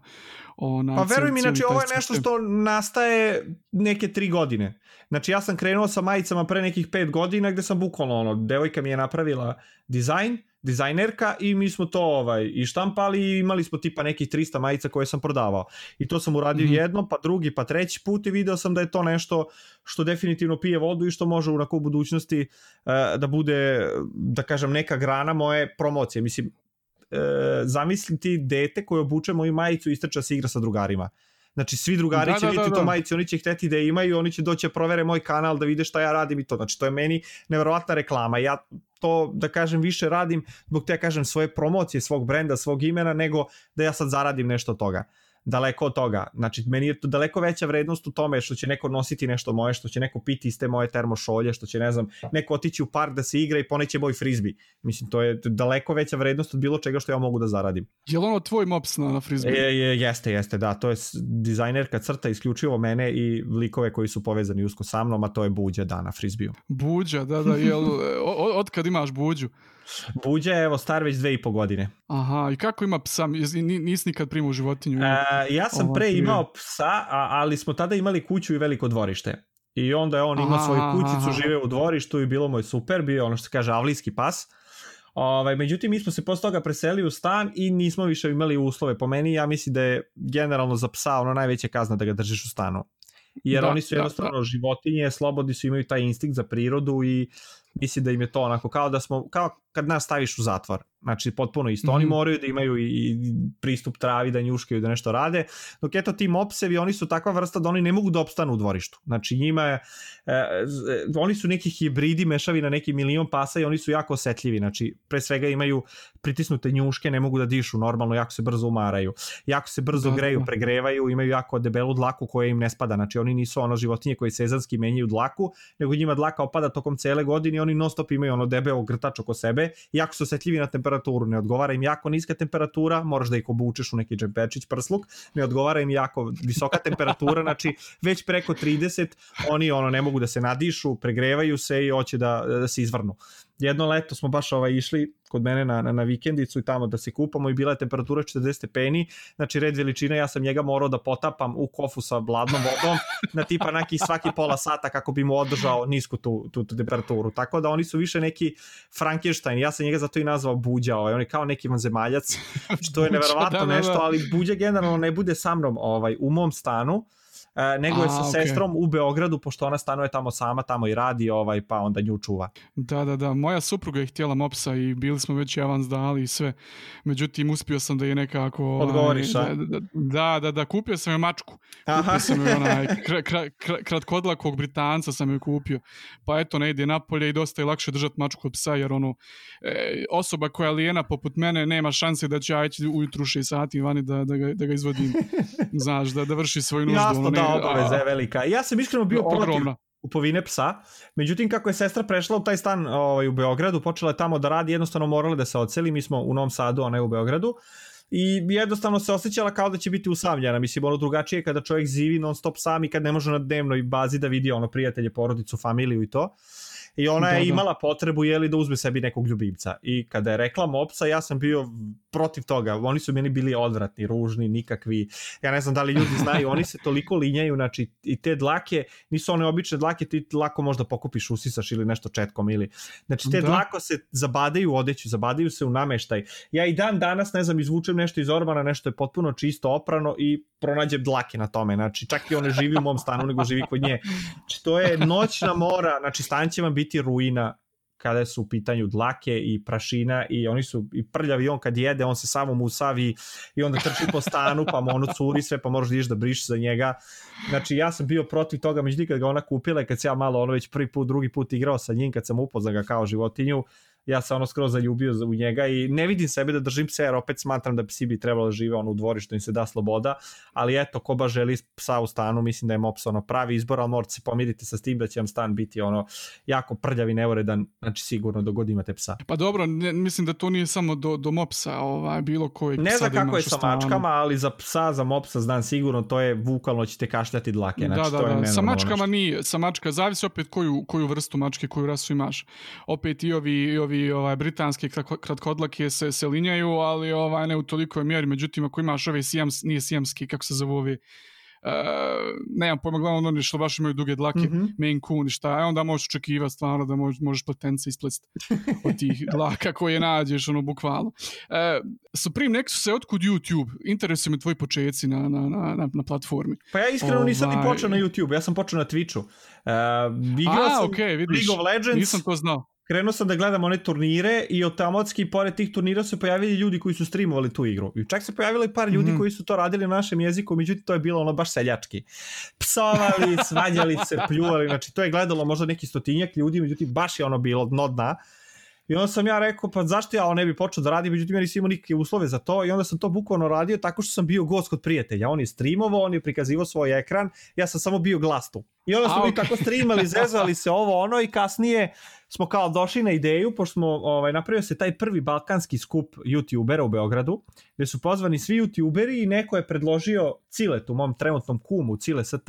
Ona, pa veruj mi, znači ovo je nešto što nastaje neke tri godine. Znači ja sam krenuo sa majicama pre nekih pet godina gde sam bukvalno ono, devojka mi je napravila dizajn, dizajnerka i mi smo to ovaj i štampali i imali smo tipa nekih 300 majica koje sam prodavao. I to sam uradio mm -hmm. jedno, pa drugi, pa treći put i video sam da je to nešto što definitivno pije vodu i što može u u budućnosti uh, da bude, da kažem, neka grana moje promocije. Mislim, uh, zamisli ti dete koje obuče moju majicu i istrča se igra sa drugarima. Znači svi drugari da, će da, vidjeti da, da. to majice, oni će hteti da imaju, oni će doći da provere moj kanal da vide šta ja radim i to. Znači to je meni neverovatna reklama. Ja to da kažem više radim zbog te kažem svoje promocije, svog brenda, svog imena nego da ja sad zaradim nešto od toga. Uh, daleko od toga. Znači, meni je to daleko veća vrednost u tome što će neko nositi nešto moje, što će neko piti iz te moje termošolje, što će, ne znam, neko otići u park da se igra i poneće moj frizbi. Mislim, to je daleko veća vrednost od bilo čega što ja mogu da zaradim. Je li ono tvoj mops na, na frizbi? Je, je, jeste, jeste, da. To je dizajnerka crta isključivo mene i likove koji su povezani usko sa mnom, a to je Buđa da na frizbiju. Buđa, da, da. Jel, od, od kad imaš Buđu? Buđa je evo star već dve i po godine. Aha, i kako ima psa? Nisi nikad primao životinju? E, ja sam pre imao psa, a, ali smo tada imali kuću i veliko dvorište. I onda je on imao svoju kućicu, žive u dvorištu i bilo mu je super, bio ono što se kaže avlijski pas. Ovaj, međutim, mi smo se posle toga preseli u stan i nismo više imali uslove. Po meni, ja mislim da je generalno za psa ono najveća kazna da ga držiš u stanu jer da, oni su da, jednostavno da, da. životinje, slobodni su, imaju taj instinkt za prirodu i mislim da im je to onako kao da smo, kao kad nas staviš u zatvor. Znači, potpuno isto. Mm -hmm. Oni mhm. moraju da imaju i pristup travi, da njuškaju, da nešto rade. Dok eto ti mopsevi, oni su takva vrsta da oni ne mogu da opstanu u dvorištu. Znači, njima je, e, oni su neki hibridi, mešavi na neki milion pasa i oni su jako osetljivi. Znači, pre svega imaju pritisnute njuške, ne mogu da dišu normalno, jako se brzo umaraju. Jako se brzo da, greju, da. pregrevaju, imaju jako debelu dlaku koja im ne spada. Znači, oni nisu ono životinje koje sezanski menjaju dlaku, nego njima dlaka opada tokom cele godine i oni non stop imaju ono debeo grtač oko sebe jako su osetljivi na temperaturu, ne odgovara im jako niska temperatura, moraš da ih obučeš u neki džempečić, prsluk, ne odgovara im jako visoka temperatura, znači već preko 30 oni ono ne mogu da se nadišu, pregrevaju se i hoće da, da se izvrnu jedno leto smo baš ovaj išli kod mene na, na, na vikendicu i tamo da se kupamo i bila je temperatura 40 stepeni, znači red veličine, ja sam njega morao da potapam u kofu sa bladnom vodom na tipa neki svaki pola sata kako bi mu održao nisku tu, tu, tu temperaturu. Tako da oni su više neki Frankenstein, ja sam njega zato i nazvao Buđa, ovaj, on je kao neki vanzemaljac, što je neverovatno da, da, da. nešto, ali Buđa generalno ne bude sa mnom ovaj, u mom stanu, nego je sa okay. sestrom u Beogradu, pošto ona stanuje tamo sama, tamo i radi, ovaj, pa onda nju čuva. Da, da, da. Moja supruga je htjela mopsa i bili smo već avans dali i sve. Međutim, uspio sam da je nekako... Ovaj, Odgovoriš, a? Da, da, da, da, kupio sam je mačku. Aha. Kupio sam je onaj kr, kr, kr, kratkodlakog Britanca sam je kupio. Pa eto, ne ide napolje i dosta je lakše držati mačku od psa, jer ono, e, osoba koja je lijena poput mene nema šanse da će ja ići ujutru 6 sati vani da, da, ga, da ga izvodim. Znaš, da, da vrši svoju nuždu. Jasno, ono, da, obaveza je velika. Ja sam iskreno bio protiv kupovine psa. Međutim, kako je sestra prešla u taj stan ovaj, u Beogradu, počela je tamo da radi, jednostavno morala da se oceli. Mi smo u Novom Sadu, a ne u Beogradu. I jednostavno se osjećala kao da će biti usamljena. Mislim, ono drugačije kada čovjek živi non stop sam i kad ne može na dnevnoj bazi da vidi ono prijatelje, porodicu, familiju i to. I ona da, je da. imala potrebu jeli, da uzme sebi nekog ljubimca. I kada je rekla Mopsa, ja sam bio protiv toga. Oni su meni bili odvratni, ružni, nikakvi. Ja ne znam da li ljudi znaju, oni se toliko linjaju, znači i te dlake, nisu one obične dlake, ti lako možda pokupiš, usisaš ili nešto četkom ili... Znači te da. dlako se zabadaju u odeću, zabadaju se u nameštaj. Ja i dan danas, ne znam, izvučem nešto iz orbana, nešto je potpuno čisto, oprano i pronađem dlake na tome. Znači čak i one živi u mom stanu, nego živi kod nje. Znači to je noćna mora, znači stan će vam biti ruina kada su u pitanju dlake i prašina i oni su i prljavi on kad jede, on se samo musavi i onda trči po stanu pa mu ono curi sve pa moraš da ideš da briš za njega. Znači ja sam bio protiv toga, međutim kad ga ona kupila i kad se ja malo ono već prvi put, drugi put igrao sa njim, kad sam upoznao ga kao životinju, ja sam ono skroz zaljubio u njega i ne vidim sebe da držim psa jer opet smatram da psi bi trebalo da žive ono u dvorištu im se da sloboda, ali eto ko baš želi psa u stanu, mislim da je mops ono pravi izbor, ali morate se pomiriti sa tim da će vam stan biti ono jako prljav i neuredan, znači sigurno dok god imate psa. Pa dobro, ne, mislim da to nije samo do, do mopsa, ovaj, bilo koji Ne znam da kako je sa mačkama, ali za psa, za mopsa znam sigurno, to je bukvalno ćete kašljati dlake, znači da, da, to je da. Sa mačkama nije, sa mačka, zavisi opet koju, koju vrstu mačke, koju rasu imaš. Opet i ovi, i ovi ovaj, britanski britanske kratkodlake se, se linjaju, ali ovaj, ne u tolikoj mjeri. Međutim, ako imaš ove sijams, nije sijamski, kako se zove ovi, Uh, nemam pojma, glavno oni što baš imaju duge dlake, mm -hmm. Maine Coon i šta, e, onda možeš očekivati stvarno da možeš, možeš platence isplesti od tih dlaka koje nađeš, ono, bukvalno. Uh, Supreme Nexus je otkud YouTube? Interesuje me tvoji početci na, na, na, na platformi. Pa ja iskreno ovaj... nisam ni počeo na YouTube, ja sam počeo na Twitchu. Uh, igrao sam okay, vidiš, League of Legends. Nisam to znao krenuo sam da gledam one turnire i automatski pored tih turnira su pojavili ljudi koji su streamovali tu igru. I čak se pojavili par ljudi mm -hmm. koji su to radili na našem jeziku, međutim to je bilo ono baš seljački. Psovali, svađali se, pljuvali, znači to je gledalo možda neki stotinjak ljudi, međutim baš je ono bilo dno dna. I onda sam ja rekao, pa zašto ja ne bi počeo da radim, međutim ja nisam imao nikakve uslove za to i onda sam to bukvalno radio tako što sam bio gost kod prijatelja. On je streamovao, on je prikazivao svoj ekran, ja sam samo bio glas tu. I onda smo A, mi okay. tako streamali, zezali se ovo ono i kasnije smo kao došli na ideju, pošto smo ovaj, napravio se taj prvi balkanski skup youtubera u Beogradu, gde su pozvani svi youtuberi i neko je predložio Cilet, u mom trenutnom kumu Cile ST,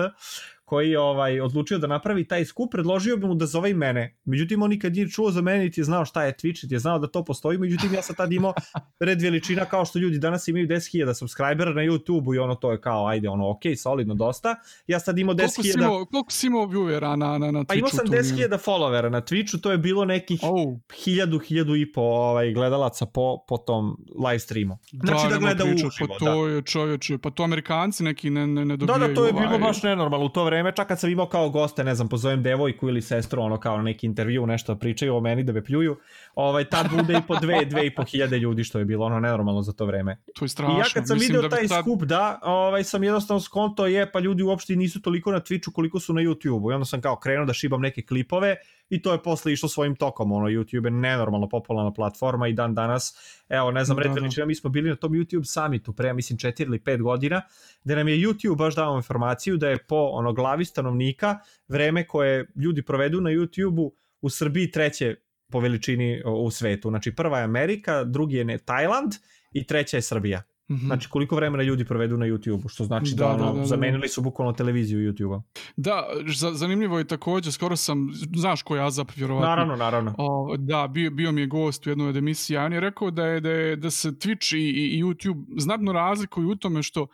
koji je ovaj, odlučio da napravi taj skup, predložio bi mu da zove i mene. Međutim, on nikad nije čuo za mene, niti je znao šta je Twitch, niti je znao da to postoji, međutim, ja sam tad imao red veličina kao što ljudi danas imaju 10.000 subscribera na YouTube-u i ono to je kao, ajde, ono, ok, solidno, dosta. Ja sad imao 10.000... Koliko si imao viewera na, na, na Twitchu? Pa imao sam 10.000 followera na Twitchu, to je bilo nekih oh. hiljadu, hiljadu i po ovaj, gledalaca po, po tom live streamu. Znači da, da gleda uživo, pa to da. je čovječe, pa to Amerikanci neki ne, ne, ne dobijaju. Da, da, to je bilo ovaj... baš nenormalno u to vreme, čak kad sam imao kao goste, ne znam, pozovem devojku ili sestru, ono kao neki intervju, nešto pričaju o meni da me pljuju, ovaj, tad bude i po dve, dve i po hiljade ljudi, što je bilo ono nenormalno za to vreme. To je strašno. I ja kad sam video da taj tad... skup, da, ovaj, sam jednostavno skonto je, pa ljudi uopšte nisu toliko na Twitchu koliko su na YouTubeu. I onda sam kao krenuo da šibam neke klipove i to je posle išlo svojim tokom, ono, YouTube je nenormalno popularna platforma i dan danas, evo, ne znam, da, da. mi smo bili na tom YouTube summitu pre, mislim, 4 ili 5 godina, gde nam je YouTube baš dao informaciju da je po ono glavi stanovnika vreme koje ljudi provedu na YouTubeu u Srbiji treće po veličini u svetu. Znači prva je Amerika, drugi je Tajland i treća je Srbija. Mm-hmm. Znači koliko vremena ljudi provedu na YouTube-u, što znači da, da, ono, da, da, zamenili su bukvalno televiziju YouTube-a. Da, za, zanimljivo je takođe, skoro sam, znaš ko je Azap, vjerovatno. Naravno, naravno. O, da, bio, bio mi je gost u jednoj od emisija, on je rekao da, je, da, je, da se Twitch i, i YouTube znatno razlikuju u tome što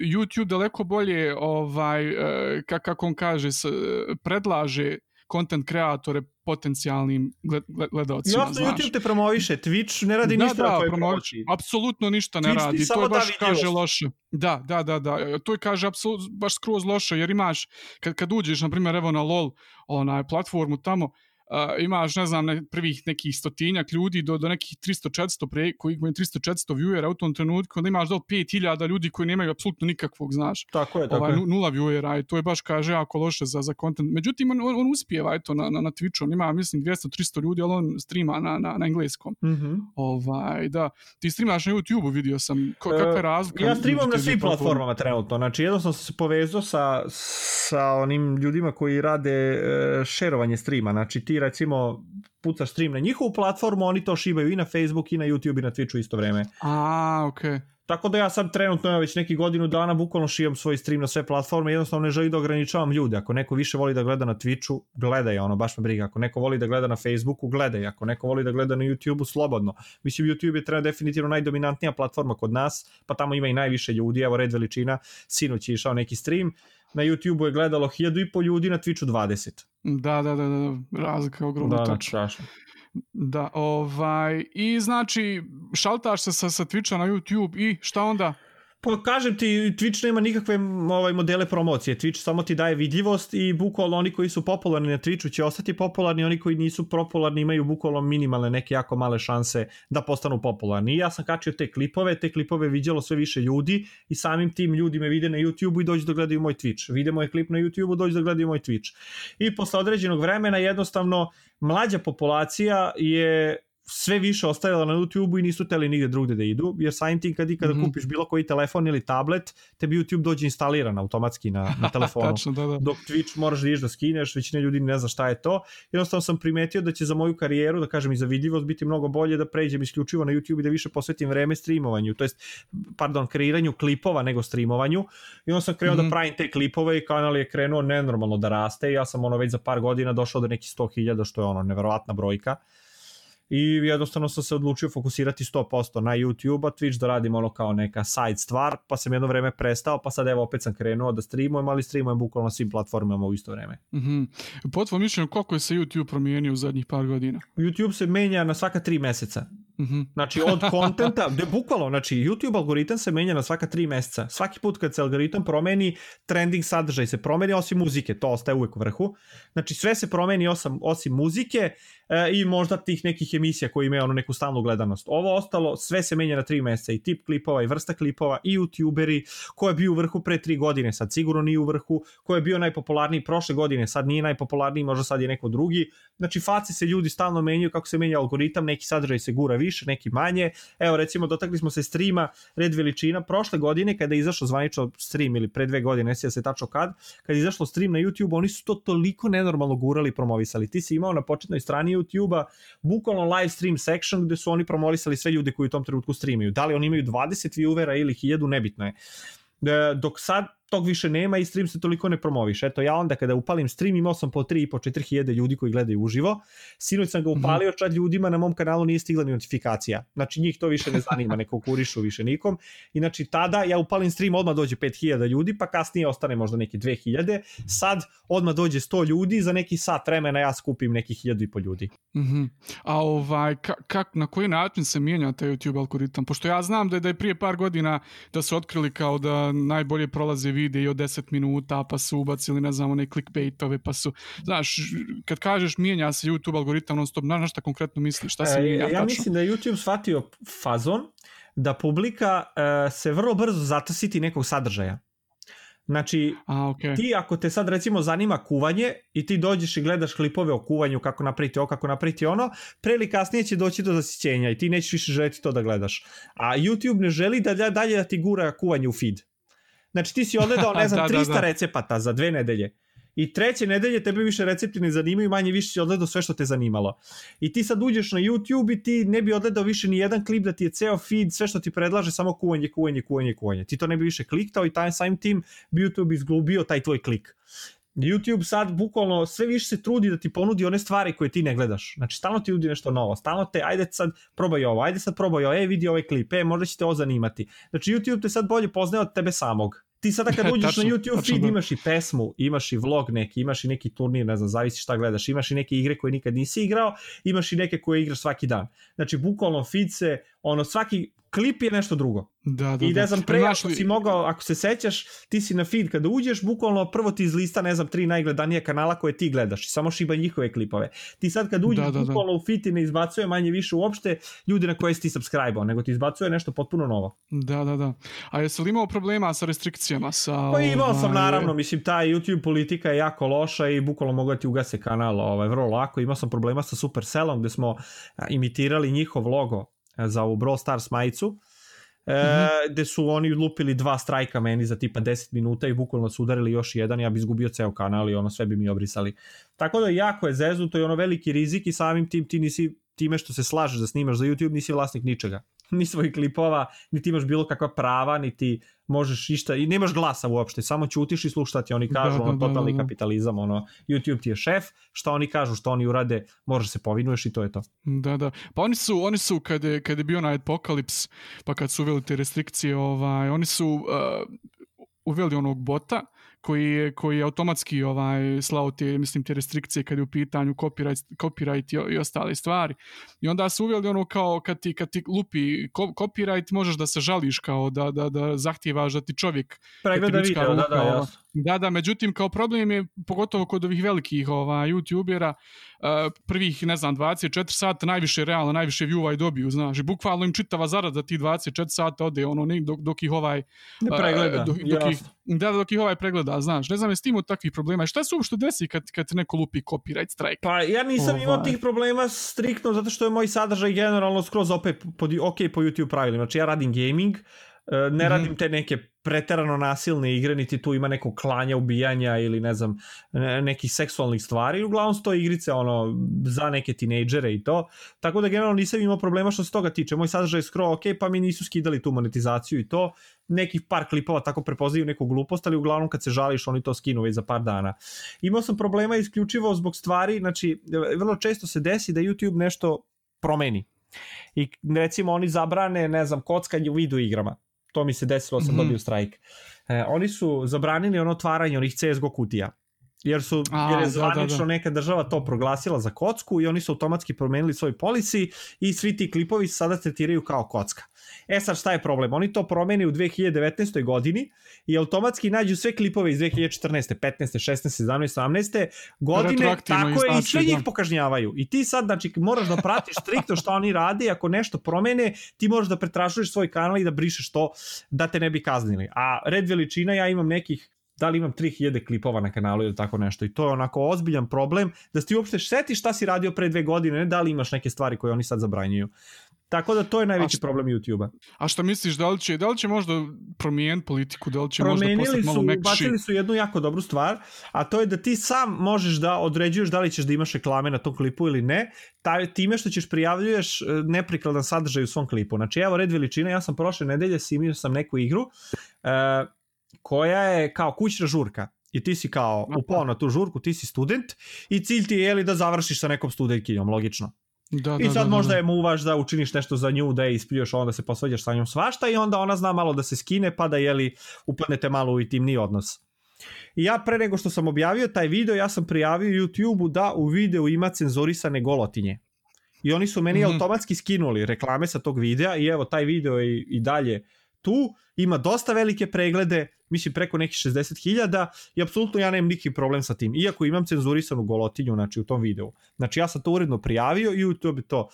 YouTube daleko bolje, ovaj, e, kako on kaže, predlaže content kreatore potencijalnim gledalcima. Jasno, YouTube te promoviše, Twitch ne radi da, ništa da, promoviše, apsolutno ništa ne Twitch radi, to je baš kaže loše. Da, da, da, da, to je kaže apsolutno baš skroz loše, jer imaš, kad, kad uđeš, na primjer, evo na LOL, onaj platformu tamo, imaš, ne znam, ne, prvih nekih stotinjak ljudi do, do nekih 300-400 pre, koji imaju 300-400 viewera u tom trenutku, onda imaš do 5000 ljudi koji nemaju apsolutno nikakvog, znaš. Tako je, tako ovaj, je. Nula viewera i to je baš, kaže, jako loše za, za content. Međutim, on, on, on uspijeva, eto, na, na, na Twitchu, on ima, mislim, 200-300 ljudi, ali on streama na, na, na engleskom. Mm -hmm. ovaj, da. Ti streamaš na YouTube-u, vidio sam, ko, kakva je razlika? Ja streamam na svim platformama trenutno, znači jednostavno sam se povezao sa, sa onim ljudima koji rade uh, šerovanje streama, znači ti recimo pucaš stream na njihovu platformu, oni to šibaju i na Facebook i na YouTube i na Twitchu isto vreme. A, okej. Okay. Tako da ja sad trenutno ja već neki godinu dana bukvalno šivam svoj stream na sve platforme, jednostavno ne želim da ograničavam ljude. Ako neko više voli da gleda na Twitchu, gledaj ono, baš me briga. Ako neko voli da gleda na Facebooku, gledaj. Ako neko voli da gleda na YouTubeu, slobodno. Mislim, YouTube je treba definitivno najdominantnija platforma kod nas, pa tamo ima i najviše ljudi, evo red veličina, sinoć je išao neki stream, na YouTubeu je gledalo hiljadu i po ljudi, na Twitchu 20. Da, da, da, da, razlika je ogromna. Da, da, strašno. Da, ovaj, i znači, šaltaš se sa, sa Twitcha na YouTube i šta onda? Pa kažem ti, Twitch nema nikakve ovaj, modele promocije. Twitch samo ti daje vidljivost i bukvalno oni koji su popularni na Twitchu će ostati popularni, oni koji nisu popularni imaju bukvalno minimalne neke jako male šanse da postanu popularni. I ja sam kačio te klipove, te klipove viđalo sve više ljudi i samim tim ljudi me vide na YouTube-u i dođu da gledaju moj Twitch. Vide moj klip na YouTube-u, dođu da gledaju moj Twitch. I posle određenog vremena jednostavno mlađa populacija je sve više ostajala na YouTube-u i nisu teli nigde drugde da idu, jer samim tim kad ikada mm -hmm. kupiš bilo koji telefon ili tablet, tebi YouTube dođe instaliran automatski na, na telefonu. Tačno, da, da. Dok Twitch moraš da ideš da skineš, većina ljudi ne zna šta je to. Jednostavno sam primetio da će za moju karijeru, da kažem i za vidljivost, biti mnogo bolje da pređem isključivo na YouTube i da više posvetim vreme streamovanju, to jest, pardon, kreiranju klipova nego streamovanju. I onda sam krenuo mm -hmm. da mhm. pravim te klipove i kanal je krenuo nenormalno da raste i ja sam ono već za par godina došao do nekih 100.000, što je ono neverovatna brojka i jednostavno sam se odlučio fokusirati 100% na YouTube, a Twitch da radim ono kao neka side stvar, pa sam jedno vreme prestao, pa sad evo opet sam krenuo da streamujem, ali streamujem bukvalno svim platformama u isto vreme. Mm -hmm. Po tvojom mišljenju, koliko je se YouTube promijenio u zadnjih par godina? YouTube se menja na svaka tri meseca. Mm -hmm. Znači od kontenta, de, bukvalno, znači YouTube algoritam se menja na svaka tri meseca. Svaki put kad se algoritam promeni, trending sadržaj se promeni, osim muzike, to ostaje uvek u vrhu. Znači sve se promeni osim, osim muzike, e, i možda tih nekih emisija koji imaju ono neku stalnu gledanost. Ovo ostalo, sve se menja na tri meseca i tip klipova i vrsta klipova i youtuberi, ko je bio u vrhu pre tri godine, sad sigurno nije u vrhu, ko je bio najpopularniji prošle godine, sad nije najpopularniji, možda sad je neko drugi. Znači face se ljudi stalno menjaju kako se menja algoritam, neki sadržaj se gura više, neki manje. Evo recimo dotakli smo se streama red veličina prošle godine kada je izašao zvanično stream ili pre dve godine, ne se tačno kad, kad je izašlo stream na YouTube, oni su to toliko nenormalno gurali i promovisali. Ti si imao na početnoj strani YouTube-a bukvalno live stream section gde su oni promovisali sve ljude koji u tom trenutku streamaju. Da li oni imaju 20 viewera ili 1000, nebitno je. E, dok sad tog više nema i stream se toliko ne promoviše. Eto, ja onda kada upalim stream imao sam po 3 i po 4 hiljade ljudi koji gledaju uživo. Sinoć sam ga mhm. upalio, čak ljudima na mom kanalu nije stigla ni notifikacija. Znači njih to više ne zanima, ne konkurišu više nikom. I znači tada ja upalim stream, odmah dođe 5000 ljudi, pa kasnije ostane možda neki 2000. Sad odmah dođe 100 ljudi, za neki sat vremena ja skupim neki 1000 i po ljudi. Mm -hmm. A ovaj, kak, na koji način se mijenja taj YouTube algoritam? Pošto ja znam da je, da je prije par godina da su otkrili kao da najbolje prolaze videi od 10 minuta, pa su ubacili, ne znam, one clickbaitove, pa su, znaš, kad kažeš mijenja se YouTube algoritam non stop, na šta konkretno misliš, šta se e, mijenja? Ja tačno? mislim da je YouTube shvatio fazon da publika uh, se vrlo brzo zatasiti nekog sadržaja. Znači, A, okay. ti ako te sad recimo zanima kuvanje i ti dođeš i gledaš klipove o kuvanju, kako napraviti ovo, kako napraviti ono, pre ili kasnije će doći do zasićenja i ti nećeš više želiti to da gledaš. A YouTube ne želi da dalje da ti gura kuvanje u feed. Znači ti si odgledao, ne znam, da, 300 da, da. recepata za dve nedelje i treće nedelje tebe više recepti ne zanimaju, manje više si odgledao sve što te zanimalo. I ti sad uđeš na YouTube i ti ne bi odgledao više ni jedan klip da ti je ceo feed, sve što ti predlaže, samo kuvanje, kuvanje, kuvanje, kuvanje. Ti to ne bi više kliktao i taj samim tim bi YouTube izglubio taj tvoj klik. YouTube sad bukvalno sve više se trudi da ti ponudi one stvari koje ti ne gledaš. Znači stalno ti nudi nešto novo, stalno te ajde sad probaj ovo, ajde sad probaj ovo, e vidi ovaj klip, e možda će te ovo zanimati. Znači YouTube te sad bolje poznaje od tebe samog ti sada kad uđeš na YouTube feed da. imaš i pesmu, imaš i vlog neki, imaš i neki turnir, ne znam, zavisi šta gledaš, imaš i neke igre koje nikad nisi igrao, imaš i neke koje igraš svaki dan. Znači, bukvalno feed se, ono, svaki klip je nešto drugo. Da, da, I ne da. znam, pre, ako si mogao, ako se sećaš, ti si na feed kada uđeš, bukvalno prvo ti izlista, ne znam, tri najgledanije kanala koje ti gledaš i samo šiba njihove klipove. Ti sad kad uđeš, da, da, da. bukvalno u feed ti ne izbacuje manje više uopšte ljudi na koje si ti subscribe nego ti izbacuje nešto potpuno novo. Da, da, da. A jesi li imao problema sa restrikcijama? Sa, pa imao sam, ovaj, naravno, mislim, ta YouTube politika je jako loša i bukvalno mogu da ti ugase kanal, ovaj, vrlo lako. Imao sam problema sa Supercellom gde smo imitirali njihov logo za ovu Brawl Stars majicu mm -hmm. gde su oni lupili dva strajka meni za tipa 10 minuta i bukvalno su udarili još jedan, ja bi izgubio ceo kanal i ono sve bi mi obrisali. Tako da jako je zeznuto i ono veliki rizik i samim tim ti nisi time što se slažeš da snimaš za YouTube nisi vlasnik ničega. ni svojih klipova, niti imaš bilo kakva prava, niti možeš išta, i nemaš glasa uopšte, samo ćutiš i slušaš šta ti oni kažu, da, ono, da, totalni da, da. kapitalizam, ono, YouTube ti je šef, šta oni kažu, šta oni urade, možeš se povinuješ i to je to. Da, da, pa oni su, oni su, kad je, kad je bio na Apokalips, pa kad su uveli te restrikcije, ovaj, oni su uh, uveli onog bota, koji je, koji je automatski ovaj, slao te, mislim, te restrikcije kad je u pitanju copyright, copyright i, i ostale stvari. I onda su uveli ono kao kad ti, kad ti lupi copyright možeš da se žališ kao da, da, da zahtjevaš da ti čovjek pregleda video, da, da, jasno. Da, da, međutim, kao problem je, pogotovo kod ovih velikih ova, youtubera, uh, prvih, ne znam, 24 sata najviše realno, najviše view-a i dobiju, znaš, i bukvalno im čitava zarada tih 24 sata ode, ono, dok, dok ih ovaj... Ne pregleda, uh, dok, dok ih, da, dok ih ovaj pregleda, znaš, ne znam, je s tim od takvih problema. Šta se uopšte desi kad, kad neko lupi copyright strike? Pa ja nisam ovaj. imao tih problema striktno, zato što je moj sadržaj generalno skroz opet pod, ok po YouTube pravilima. Znači ja radim gaming, E, ne radim te neke preterano nasilne igre, niti tu ima nekog klanja, ubijanja ili ne znam, nekih seksualnih stvari. Uglavnom su to igrice ono, za neke tinejdžere i to. Tako da generalno nisam imao problema što se toga tiče. Moj sadržaj je skro ok, pa mi nisu skidali tu monetizaciju i to. Nekih par klipova tako prepoznaju neku glupost, ali uglavnom kad se žališ oni to skinu već za par dana. Imao sam problema isključivo zbog stvari, znači vrlo često se desi da YouTube nešto promeni. I recimo oni zabrane, ne znam, kockanje u video igrama to mi se desilo, sam mm -hmm. dobio strajk. E, oni su zabranili ono otvaranje onih CSGO kutija jer su A, jer je zvanično da, da, da. neka država to proglasila za kocku i oni su automatski promenili svoj policy i svi ti klipovi sada tretiraju kao kocka. E sad šta je problem? Oni to promeni u 2019. godini i automatski nađu sve klipove iz 2014. 15. 16. 17. 18. godine, tako je, i sve njih da. pokažnjavaju. I ti sad, znači, moraš da pratiš striktno šta oni rade, ako nešto promene, ti možeš da pretrašuješ svoj kanal i da brišeš to da te ne bi kaznili. A red veličina, ja imam nekih da li imam 3000 klipova na kanalu ili tako nešto i to je onako ozbiljan problem da ti uopšte setiš šta si radio pre dve godine, ne da li imaš neke stvari koje oni sad zabranjuju. Tako da to je najveći šta, problem YouTube-a. A šta misliš, da li će, da li će možda promijeniti politiku, da li će Promijenili možda postati malo mekši? Promijenili su jednu jako dobru stvar, a to je da ti sam možeš da određuješ da li ćeš da imaš reklame na tom klipu ili ne, taj, time što ćeš prijavljuješ e, neprikladan sadržaj u svom klipu. Znači, evo red veličina, ja sam prošle nedelje simio sam neku igru, uh, koja je kao kućna žurka i ti si kao upao na tu žurku, ti si student i cilj ti je jeli da završiš sa nekom studentkinjom, logično. Da, I sad da, da, možda da. je muvaš da učiniš nešto za nju, da je ispljuješ, onda se posvađaš sa njom svašta i onda ona zna malo da se skine pa da jeli upadnete malo u intimni odnos. I ja pre nego što sam objavio taj video, ja sam prijavio YouTube-u da u videu ima cenzorisane golotinje. I oni su meni mm -hmm. automatski skinuli reklame sa tog videa i evo taj video je i dalje tu, ima dosta velike preglede, mislim preko nekih 60.000 i apsolutno ja nemam neki problem sa tim, iako imam cenzurisanu golotinju znači, u tom videu. Znači ja sam to uredno prijavio i YouTube to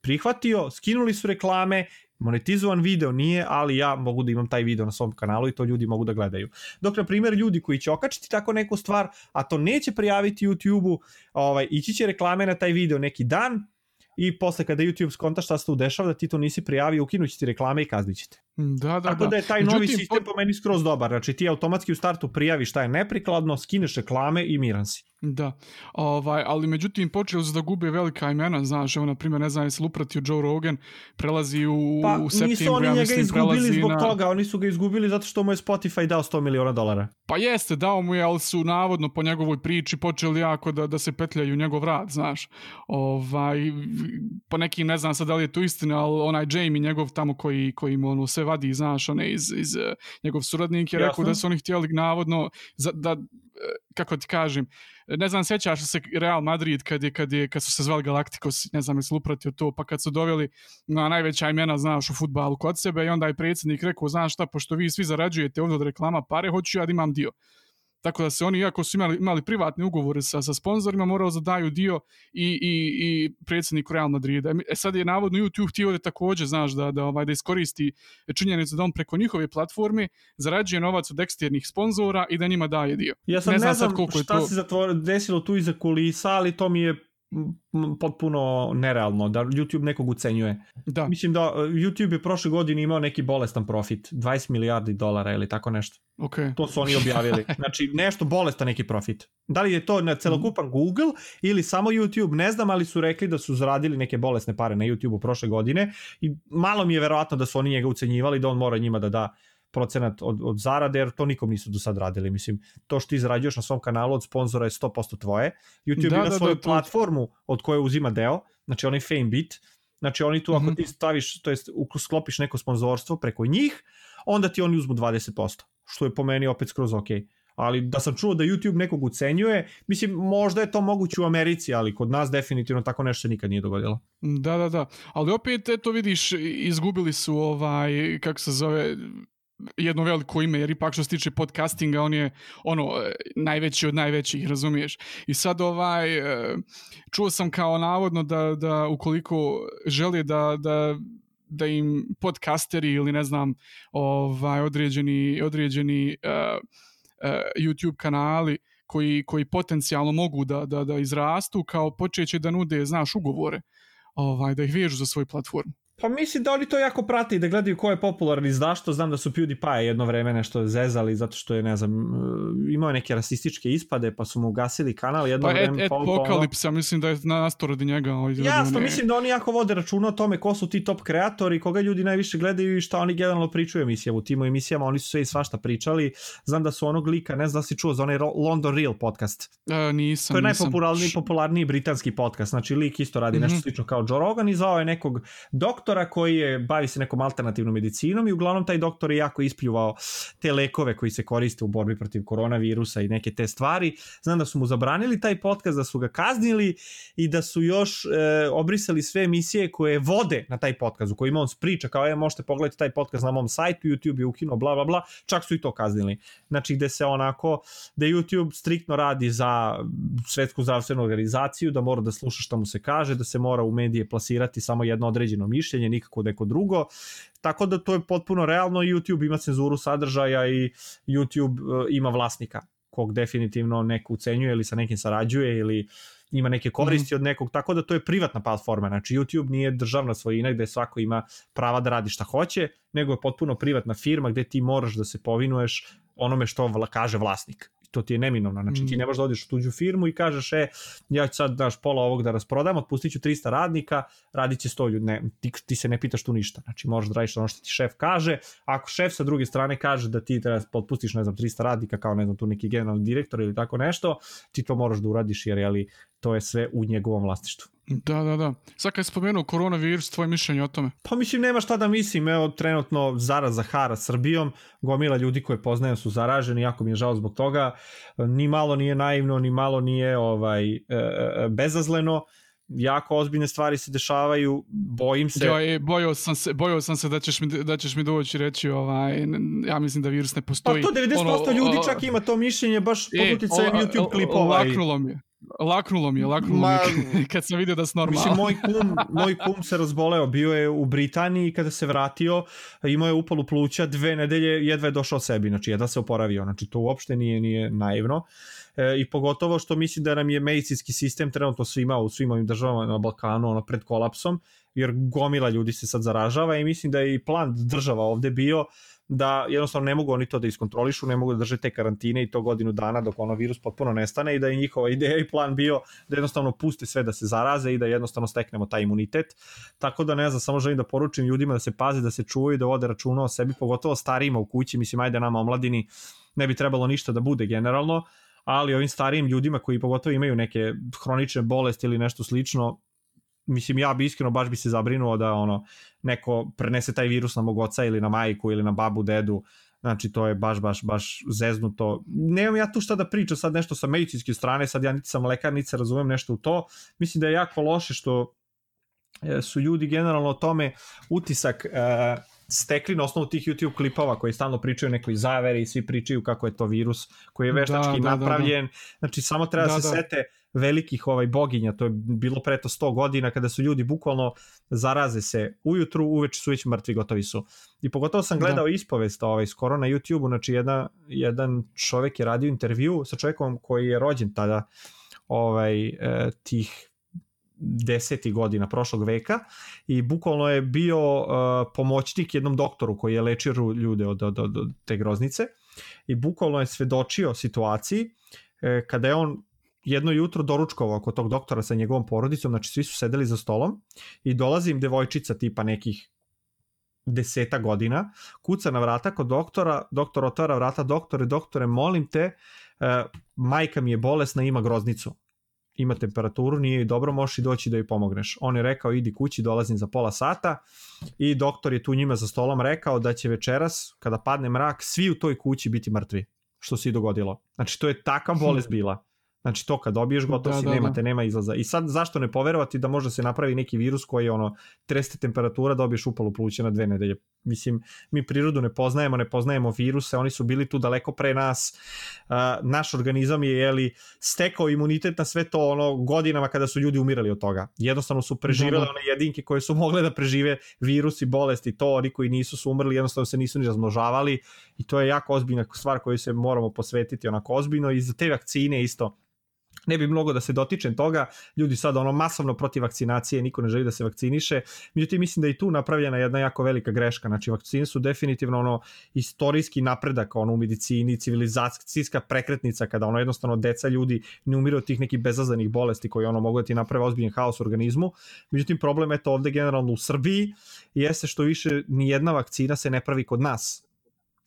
prihvatio, skinuli su reklame, monetizovan video nije, ali ja mogu da imam taj video na svom kanalu i to ljudi mogu da gledaju. Dok, na primjer, ljudi koji će okačiti tako neku stvar, a to neće prijaviti YouTube-u, ovaj, ići će reklame na taj video neki dan, i posle kada YouTube skonta šta se tu dešava da ti to nisi prijavio, ukinući ti reklame i kaznit ćete. Da, da, Tako da, da je taj Međutim, novi sistem po meni skroz dobar. Znači ti automatski u startu prijaviš šta je neprikladno, skineš reklame i miran si. Da, ovaj, ali međutim počeli su da gube velika imena, znaš, evo na primjer, ne znam, jesi upratio Joe Rogan, prelazi u, pa, u septembru, nisu oni ja njega mislim, izgubili zbog na... toga, oni su ga izgubili zato što mu je Spotify dao 100 miliona dolara. Pa jeste, dao mu je, ali su navodno po njegovoj priči počeli jako da, da se petljaju njegov rad, znaš. Ovaj, po nekim, ne znam sad da li je to istina, ali onaj Jamie njegov tamo koji, koji mu ono sve vadi, znaš, one iz, iz, njegov suradnik je Jasno. rekao da su oni htjeli navodno za, da kako ti kažem, ne znam, sjećaš se Real Madrid kad, je, kad, je, kad su se zvali Galacticos, ne znam, jesi upratio to, pa kad su doveli na najveća imena, znaš, u futbalu kod sebe i onda je predsjednik rekao, znaš šta, pošto vi svi zarađujete ovdje od reklama pare, hoću ja da imam dio. Tako da se oni, iako su imali, imali privatne ugovore sa, sa sponzorima, morao zadaju dio i, i, i predsjedniku Real Madrida. E sad je navodno YouTube htio da također, znaš, da, da, ovaj, da iskoristi činjenicu da on preko njihove platforme zarađuje novac od eksternih sponzora i da njima daje dio. Ja sam ne, znam, ne znam koliko šta je to... se zatvor, desilo tu iza kulisa, ali to mi je potpuno nerealno da YouTube nekog ucenjuje. Da. Mislim da e, YouTube je prošle godine imao neki bolestan profit, 20 milijardi dolara ili tako nešto. Okay. To su oni objavili. Znači nešto bolestan neki profit. Da li je to na celokupan mm. Google ili samo YouTube, ne znam, ali su rekli da su zaradili neke bolesne pare na YouTube-u prošle godine i malo mi je verovatno da su oni njega ucenjivali da on mora njima da da procenat od, od zarade, jer to nikom nisu do sad radili. Mislim, to što ti zarađuješ na svom kanalu od sponzora je 100% tvoje. YouTube da, ima da, svoju da, platformu od koje uzima deo, znači onaj Famebit, znači oni tu ako mm -hmm. ti staviš, to jest sklopiš neko sponzorstvo preko njih, onda ti oni uzmu 20%, što je po meni opet skroz ok. Ali da sam čuo da YouTube nekog ucenjuje, mislim, možda je to moguće u Americi, ali kod nas definitivno tako nešto se nikad nije dogodilo. Da, da, da. Ali opet, eto vidiš, izgubili su ovaj, kako se zove, jedno veliko ime, jer ipak što se tiče podcastinga, on je ono, najveći od najvećih, razumiješ? I sad ovaj, e, čuo sam kao navodno da, da ukoliko žele da, da da im podcasteri ili ne znam ovaj određeni određeni uh, uh, YouTube kanali koji, koji potencijalno mogu da, da, da izrastu kao počeće da nude, znaš, ugovore ovaj, da ih vežu za svoju platformu. Pa mislim da oni to jako prate i da gledaju ko je popularni zašto. Znam da su PewDiePie jedno vreme nešto zezali zato što je, ne znam, e, imao neke rasističke ispade pa su mu ugasili kanal jedno pa vreme. Pa Apokalipsa, ono... mislim da je nasto radi njega. Ovaj, Jasno, ne... mislim da oni jako vode računa o tome ko su ti top kreatori, koga ljudi najviše gledaju i šta oni generalno pričaju emisijama. U timu emisijama oni su sve i svašta pričali. Znam da su onog lika, ne znam da si čuo za onaj London Real podcast. E, nisam. To je najpopularniji popularniji britanski podcast. Znači lik isto radi mm -hmm. nešto slično kao Joe Rogan i zvao je nekog doktora doktora koji je bavi se nekom alternativnom medicinom i uglavnom taj doktor je jako ispljuvao te lekove koji se koriste u borbi protiv koronavirusa i neke te stvari. Znam da su mu zabranili taj podcast, da su ga kaznili i da su još e, obrisali sve emisije koje vode na taj podcast u kojima on priča kao je možete pogledati taj podcast na mom sajtu, YouTube je ukinuo bla bla bla, čak su i to kaznili. Znači gde se onako, da YouTube striktno radi za svetsku zdravstvenu organizaciju, da mora da sluša šta mu se kaže, da se mora u medije plasirati samo jedno određeno mišljenje mišljenje, nikako neko drugo. Tako da to je potpuno realno, YouTube ima cenzuru sadržaja i YouTube uh, ima vlasnika kog definitivno neko ucenjuje ili sa nekim sarađuje ili ima neke koristi mm. od nekog, tako da to je privatna platforma, znači YouTube nije državna svojina gde svako ima prava da radi šta hoće, nego je potpuno privatna firma gde ti moraš da se povinuješ onome što vla, kaže vlasnik to ti je neminovno, znači ti mm. ne možeš da odiš u tuđu firmu i kažeš, e, ja ću sad daš pola ovog da rasprodam, otpustit ću 300 radnika, radit će 100 ljudi, ne, ti, ti se ne pitaš tu ništa, znači možeš da radiš ono što ti šef kaže, ako šef sa druge strane kaže da ti treba da otpustiš, ne znam, 300 radnika kao, ne znam, tu neki generalni direktor ili tako nešto, ti to moraš da uradiš jer, jeli, to je sve u njegovom vlastištvu. Da, da, da. Sad kad je spomenuo koronavirus, tvoje mišljenje o tome? Pa mislim, nema šta da mislim. Evo, trenutno zaraza hara Srbijom. Gomila ljudi koje poznajem su zaraženi, jako mi je žao zbog toga. Ni malo nije naivno, ni malo nije ovaj e, e, bezazleno jako ozbiljne stvari se dešavaju, bojim se. Ja, e, bojao sam se, bojao sam se da ćeš mi da ćeš mi doći reći ovaj ja mislim da virus ne postoji. Pa to 90% ono, ljudi čak ima to mišljenje baš pod e, uticajem YouTube klipova. Laknulo mi je. Laknulo mi je, laknulo Ma, mi je kad sam vidio da se normalno. Mislim, moj kum, moj kum se razboleo, bio je u Britaniji kada se vratio, imao je upalu pluća, dve nedelje jedva je došao sebi, znači jedva se oporavio, znači to uopšte nije, nije naivno. E, I pogotovo što mislim da nam je medicinski sistem trenutno svima u svim ovim državama na Balkanu ono, pred kolapsom, jer gomila ljudi se sad zaražava i mislim da je i plan država ovde bio da jednostavno ne mogu oni to da iskontrolišu, ne mogu da drže te karantine i to godinu dana dok ono virus potpuno nestane i da je njihova ideja i plan bio da jednostavno puste sve da se zaraze i da jednostavno steknemo taj imunitet. Tako da ne znam, samo želim da poručim ljudima da se paze, da se čuvaju, da vode računa o sebi, pogotovo starijima u kući, mislim ajde nama omladini ne bi trebalo ništa da bude generalno, ali ovim starijim ljudima koji pogotovo imaju neke hronične bolesti ili nešto slično, mislim ja bi iskreno baš bi se zabrinuo da ono neko prenese taj virus na mog oca ili na majku ili na babu, dedu, znači to je baš, baš, baš zeznuto. Nemam ja tu šta da pričam sad nešto sa medicinske strane, sad ja niti sam lekar, niti se razumem nešto u to. Mislim da je jako loše što e, su ljudi generalno o tome utisak uh, stekli na osnovu tih YouTube klipova koji stalno pričaju nekoj zaveri i svi pričaju kako je to virus koji je veštački da, da, napravljen. Da, da. Znači samo treba da, da se da. sete velikih ovaj boginja, to je bilo preto 100 godina kada su ljudi bukvalno zaraze se ujutru, uveče su već mrtvi, gotovi su. I pogotovo sam gledao da. ispovest ovaj, skoro na YouTube-u, znači jedna, jedan čovek je radio intervju sa čovjekom koji je rođen tada ovaj, e, tih deseti godina prošlog veka i bukvalno je bio uh, pomoćnik jednom doktoru koji je lečio ljude od, od, od, od te groznice i bukvalno je svedočio situaciji e, kada je on jedno jutro doručkovao kod tog doktora sa njegovom porodicom, znači svi su sedeli za stolom i dolazi im devojčica tipa nekih deseta godina, kuca na vrata kod doktora, doktor otvara vrata, doktore, doktore, molim te, uh, majka mi je bolesna, ima groznicu ima temperaturu, nije dobro, možeš i doći da joj pomogneš. On je rekao, idi kući, dolazim za pola sata i doktor je tu njima za stolom rekao da će večeras, kada padne mrak, svi u toj kući biti mrtvi, što se i dogodilo. Znači, to je takav bolest bila. Znači to kad dobiješ gotovo da, si, da, nemate, da. nema izlaza. I sad zašto ne poverovati da može se napravi neki virus koji ono treste temperatura, dobiješ upalu pluća na dve nedelje. Mislim, mi prirodu ne poznajemo, ne poznajemo viruse, oni su bili tu daleko pre nas. Naš organizam je jeli, stekao imunitet na sve to ono godinama kada su ljudi umirali od toga. Jednostavno su preživele da, da. one jedinke koje su mogle da prežive virus i bolesti, to oni koji nisu su umrli, jednostavno se nisu ni razmnožavali i to je jako ozbiljna stvar koju se moramo posvetiti onako ozbiljno i za te vakcine isto ne bi mnogo da se dotičem toga, ljudi sad ono masovno protiv vakcinacije, niko ne želi da se vakciniše, međutim mislim da i tu napravljena jedna jako velika greška, znači vakcine su definitivno ono istorijski napredak ono u medicini, civilizacijska prekretnica kada ono jednostavno deca ljudi ne umiru od tih nekih bezazanih bolesti koji ono mogu da ti naprave ozbiljen haos u organizmu, međutim problem je to ovde generalno u Srbiji jeste što više ni jedna vakcina se ne pravi kod nas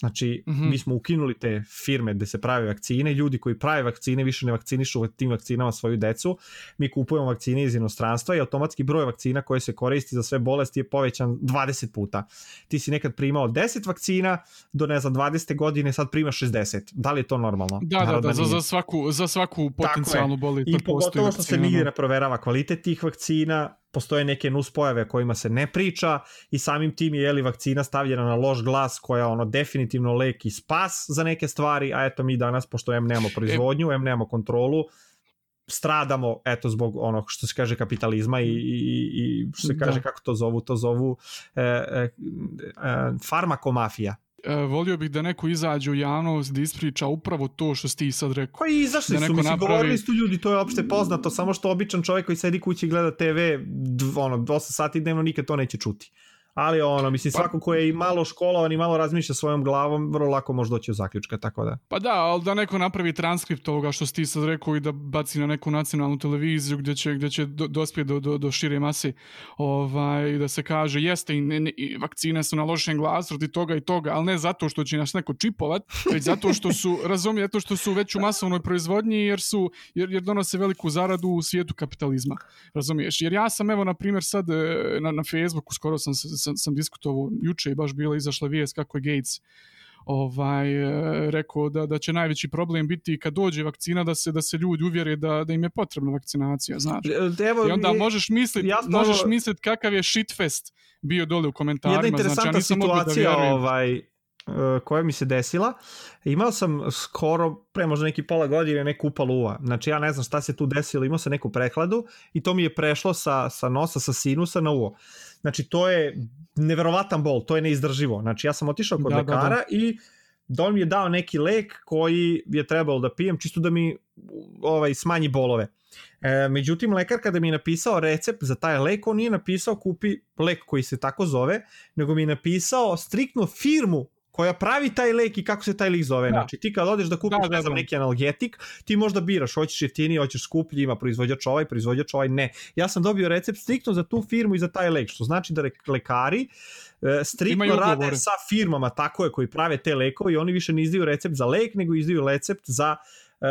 Znači, mm -hmm. mi smo ukinuli te firme gde se prave vakcine, ljudi koji prave vakcine više ne vakcinišu tim vakcinama svoju decu, mi kupujemo vakcine iz inostranstva i automatski broj vakcina koje se koristi za sve bolesti je povećan 20 puta. Ti si nekad primao 10 vakcina, do ne znam 20. godine sad primaš 60. Da li je to normalno? Da, da, da, za, za, svaku, za svaku potencijalnu bolest. I pogotovo što se nigde da. ne proverava kvalitet tih vakcina, postoje neke nuspojave kojima se ne priča i samim tim je jeli vakcina stavljena na loš glas koja ono definitivno lek i spas za neke stvari, a eto mi danas pošto em nemamo proizvodnju, em nemamo kontrolu, stradamo eto zbog onog što se kaže kapitalizma i, i, i što se kaže da. kako to zovu, to zovu e, e, e, farmakomafija e, volio bih da neko izađe u javnost da ispriča upravo to što si ti sad rekao. Pa i izašli da su, mislim, napravi... govorili su ljudi, to je opšte poznato, samo što običan čovjek koji sedi kući i gleda TV, ono, 8 sati dnevno nikad to neće čuti ali ono, mislim, pa, svako ko je i malo školovan i malo razmišlja svojom glavom, vrlo lako može doći u zaključka, tako da. Pa da, ali da neko napravi transkript toga što si ti sad rekao i da baci na neku nacionalnu televiziju gdje će, gdje će do, dospjeti do, do, do šire mase ovaj, da se kaže jeste i, ne, ne, i vakcine su na lošem glasu radi toga i toga, ali ne zato što će nas neko čipovat, već zato što su, razumije, zato što su već u masovnoj proizvodnji jer su, jer, jer donose veliku zaradu u svijetu kapitalizma. Razumiješ? Jer ja sam evo na primjer sad e, na, na Facebooku skoro sam sam, sam diskutovao juče i baš bila izašla vijest kako je Gates ovaj e, rekao da da će najveći problem biti kad dođe vakcina da se da se ljudi uvjere da da im je potrebna vakcinacija, znaš. E, evo, I onda je, možeš misliti možeš misliti kakav je shitfest bio dole u komentarima, Jedna znači ja nisam da situacija da ovaj E, koja mi se desila. Imao sam skoro, pre možda neki pola godine, neku upalu uva. Znači ja ne znam šta se tu desilo, imao sam neku prehladu i to mi je prešlo sa, sa nosa, sa sinusa na uvo. Znači to je neverovatan bol, to je neizdrživo. Znači ja sam otišao kod da, lekara da, da. i da on mi je dao neki lek koji je trebalo da pijem čisto da mi ovaj smanji bolove. E, međutim, lekar kada mi je napisao recept za taj lek, on nije napisao kupi lek koji se tako zove, nego mi je napisao striktno firmu koja pravi taj lek i kako se taj lek zove. Da. Znači, ti kad odeš da kupiš, da, da, ne znam, da. neki analgetik, ti možda biraš, hoćeš jeftiniji, hoćeš skuplji, ima proizvođač ovaj, proizvođač ovaj, ne. Ja sam dobio recept striktno za tu firmu i za taj lek, što znači da lekari e, striktno rade sa firmama, tako je, koji prave te lekove i oni više ne izdaju recept za lek, nego izdaju recept za e,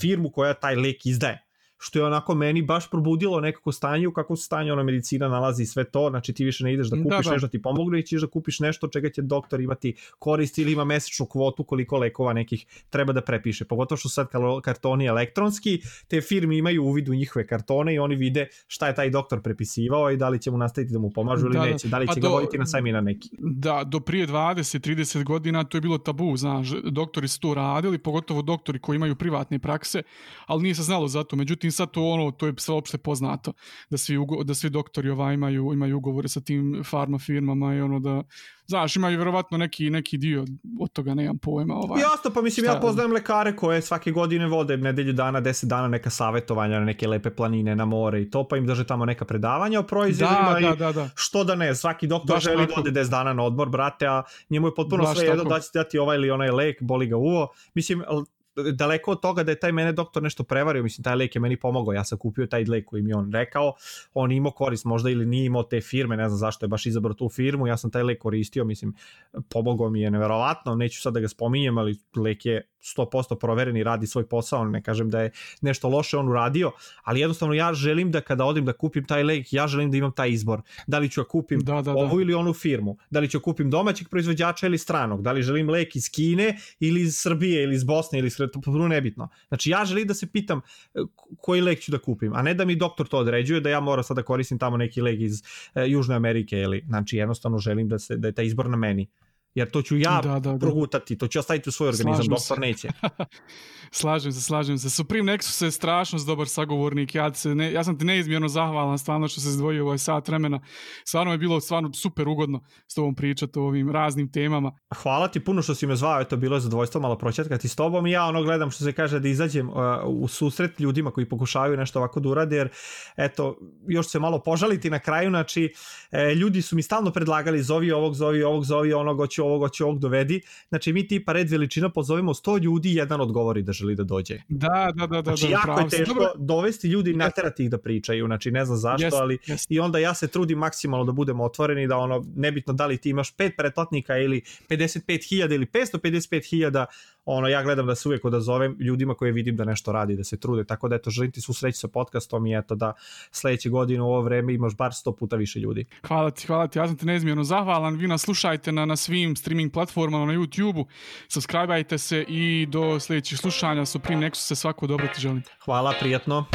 firmu koja taj lek izdaje što je onako meni baš probudilo nekako stanje u kakvom stanje ona medicina nalazi sve to, znači ti više ne ideš da, da kupiš da, da. nešto ti pomogne i ćeš da kupiš nešto čega će doktor imati korist ili ima mesečnu kvotu koliko lekova nekih treba da prepiše, pogotovo što sad kartoni elektronski, te firme imaju uvid u njihove kartone i oni vide šta je taj doktor prepisivao i da li će mu nastaviti da mu pomažu ili da, da. neće, da li će pa ga do, voditi na semina neki. Da, do prije 20-30 godina to je bilo tabu, znaš, doktori su to radili, pogotovo doktori koji imaju privatne prakse, ali nije se znalo za to, međutim sad to ono, to je sve opšte poznato, da svi, ugo, da svi doktori ova imaju, imaju ugovore sa tim farma firmama i ono da, znaš, imaju verovatno neki, neki dio od toga, nemam pojma. Ovaj, Jasno, pa mislim, šta... ja poznajem lekare koje svake godine vode nedelju dana, deset dana neka savetovanja na neke lepe planine na more i to, pa im drže tamo neka predavanja o proizvodima da, da, da, da. što da ne, svaki doktor Baš želi da ode 10 dana na odmor, brate, a njemu je potpuno Baš sve jedno da će dati ovaj ili onaj lek, boli ga uvo. Mislim, daleko od toga da je taj mene doktor nešto prevario, mislim taj lek je meni pomogao, ja sam kupio taj lek koji mi on rekao, on imao korist možda ili nije imao te firme, ne znam zašto je baš izabrao tu firmu, ja sam taj lek koristio, mislim pomogao mi je neverovatno, neću sad da ga spominjem, ali lek je 100% proveren i radi svoj posao, ne kažem da je nešto loše on uradio, ali jednostavno ja želim da kada odim da kupim taj lek, ja želim da imam taj izbor. Da li ću ja kupim da, da, da. ovu ili onu firmu, da li ću kupim domaćeg proizvođača ili stranog, da li želim lek iz Kine ili iz Srbije ili iz Bosne ili iz potpuno nebitno. Znači ja želim da se pitam e, koji lek ću da kupim, a ne da mi doktor to određuje da ja moram sad da koristim tamo neki lek iz e, Južne Amerike ili znači jednostavno želim da se da je taj izbor na meni jer to ću ja da, da, da. progutati, to ću ja staviti u svoj organizam, slažem doktor se. neće. slažem se, slažem se. Supreme Nexus je strašno dobar sagovornik, ja, se ne, ja sam ti neizmjerno zahvalan stvarno što se zdvojio ovaj sat vremena. Stvarno je bilo stvarno super ugodno s tobom pričati o ovim raznim temama. Hvala ti puno što si me zvao, eto bilo je zadovoljstvo malo pročetkati s tobom i ja ono gledam što se kaže da izađem uh, u susret ljudima koji pokušavaju nešto ovako da urade, jer eto, još se malo požaliti na kraju, znači e, ljudi su mi stalno predlagali zovi ovog, zovi ovog, zovi onog, hoću ovog, hoće ovog dovedi. Znači mi tipa red veličina pozovemo 100 ljudi i jedan odgovori da želi da dođe. Da, da, da. da znači da, jako je teško Dobro. dovesti ljudi i naterati ih da pričaju, znači ne znam zašto, yes, ali yes. i onda ja se trudim maksimalno da budemo otvoreni, da ono, nebitno da li ti imaš pet pretplatnika ili 55.000 ili 555.000, ono, ja gledam da se uvijek odazovem ljudima koje vidim da nešto radi, da se trude, tako da eto, želim ti svu sreću sa podcastom i eto da sledeće godine u ovo vreme imaš bar 100 puta više ljudi. Hvala ti, hvala ti, ja sam ti neizmjerno zahvalan, vi nas slušajte na, na svim streaming platformama na YouTube-u, subscribeajte se i do sledećih slušanja Supreme Nexus se svako dobro ti želim. Hvala, prijatno.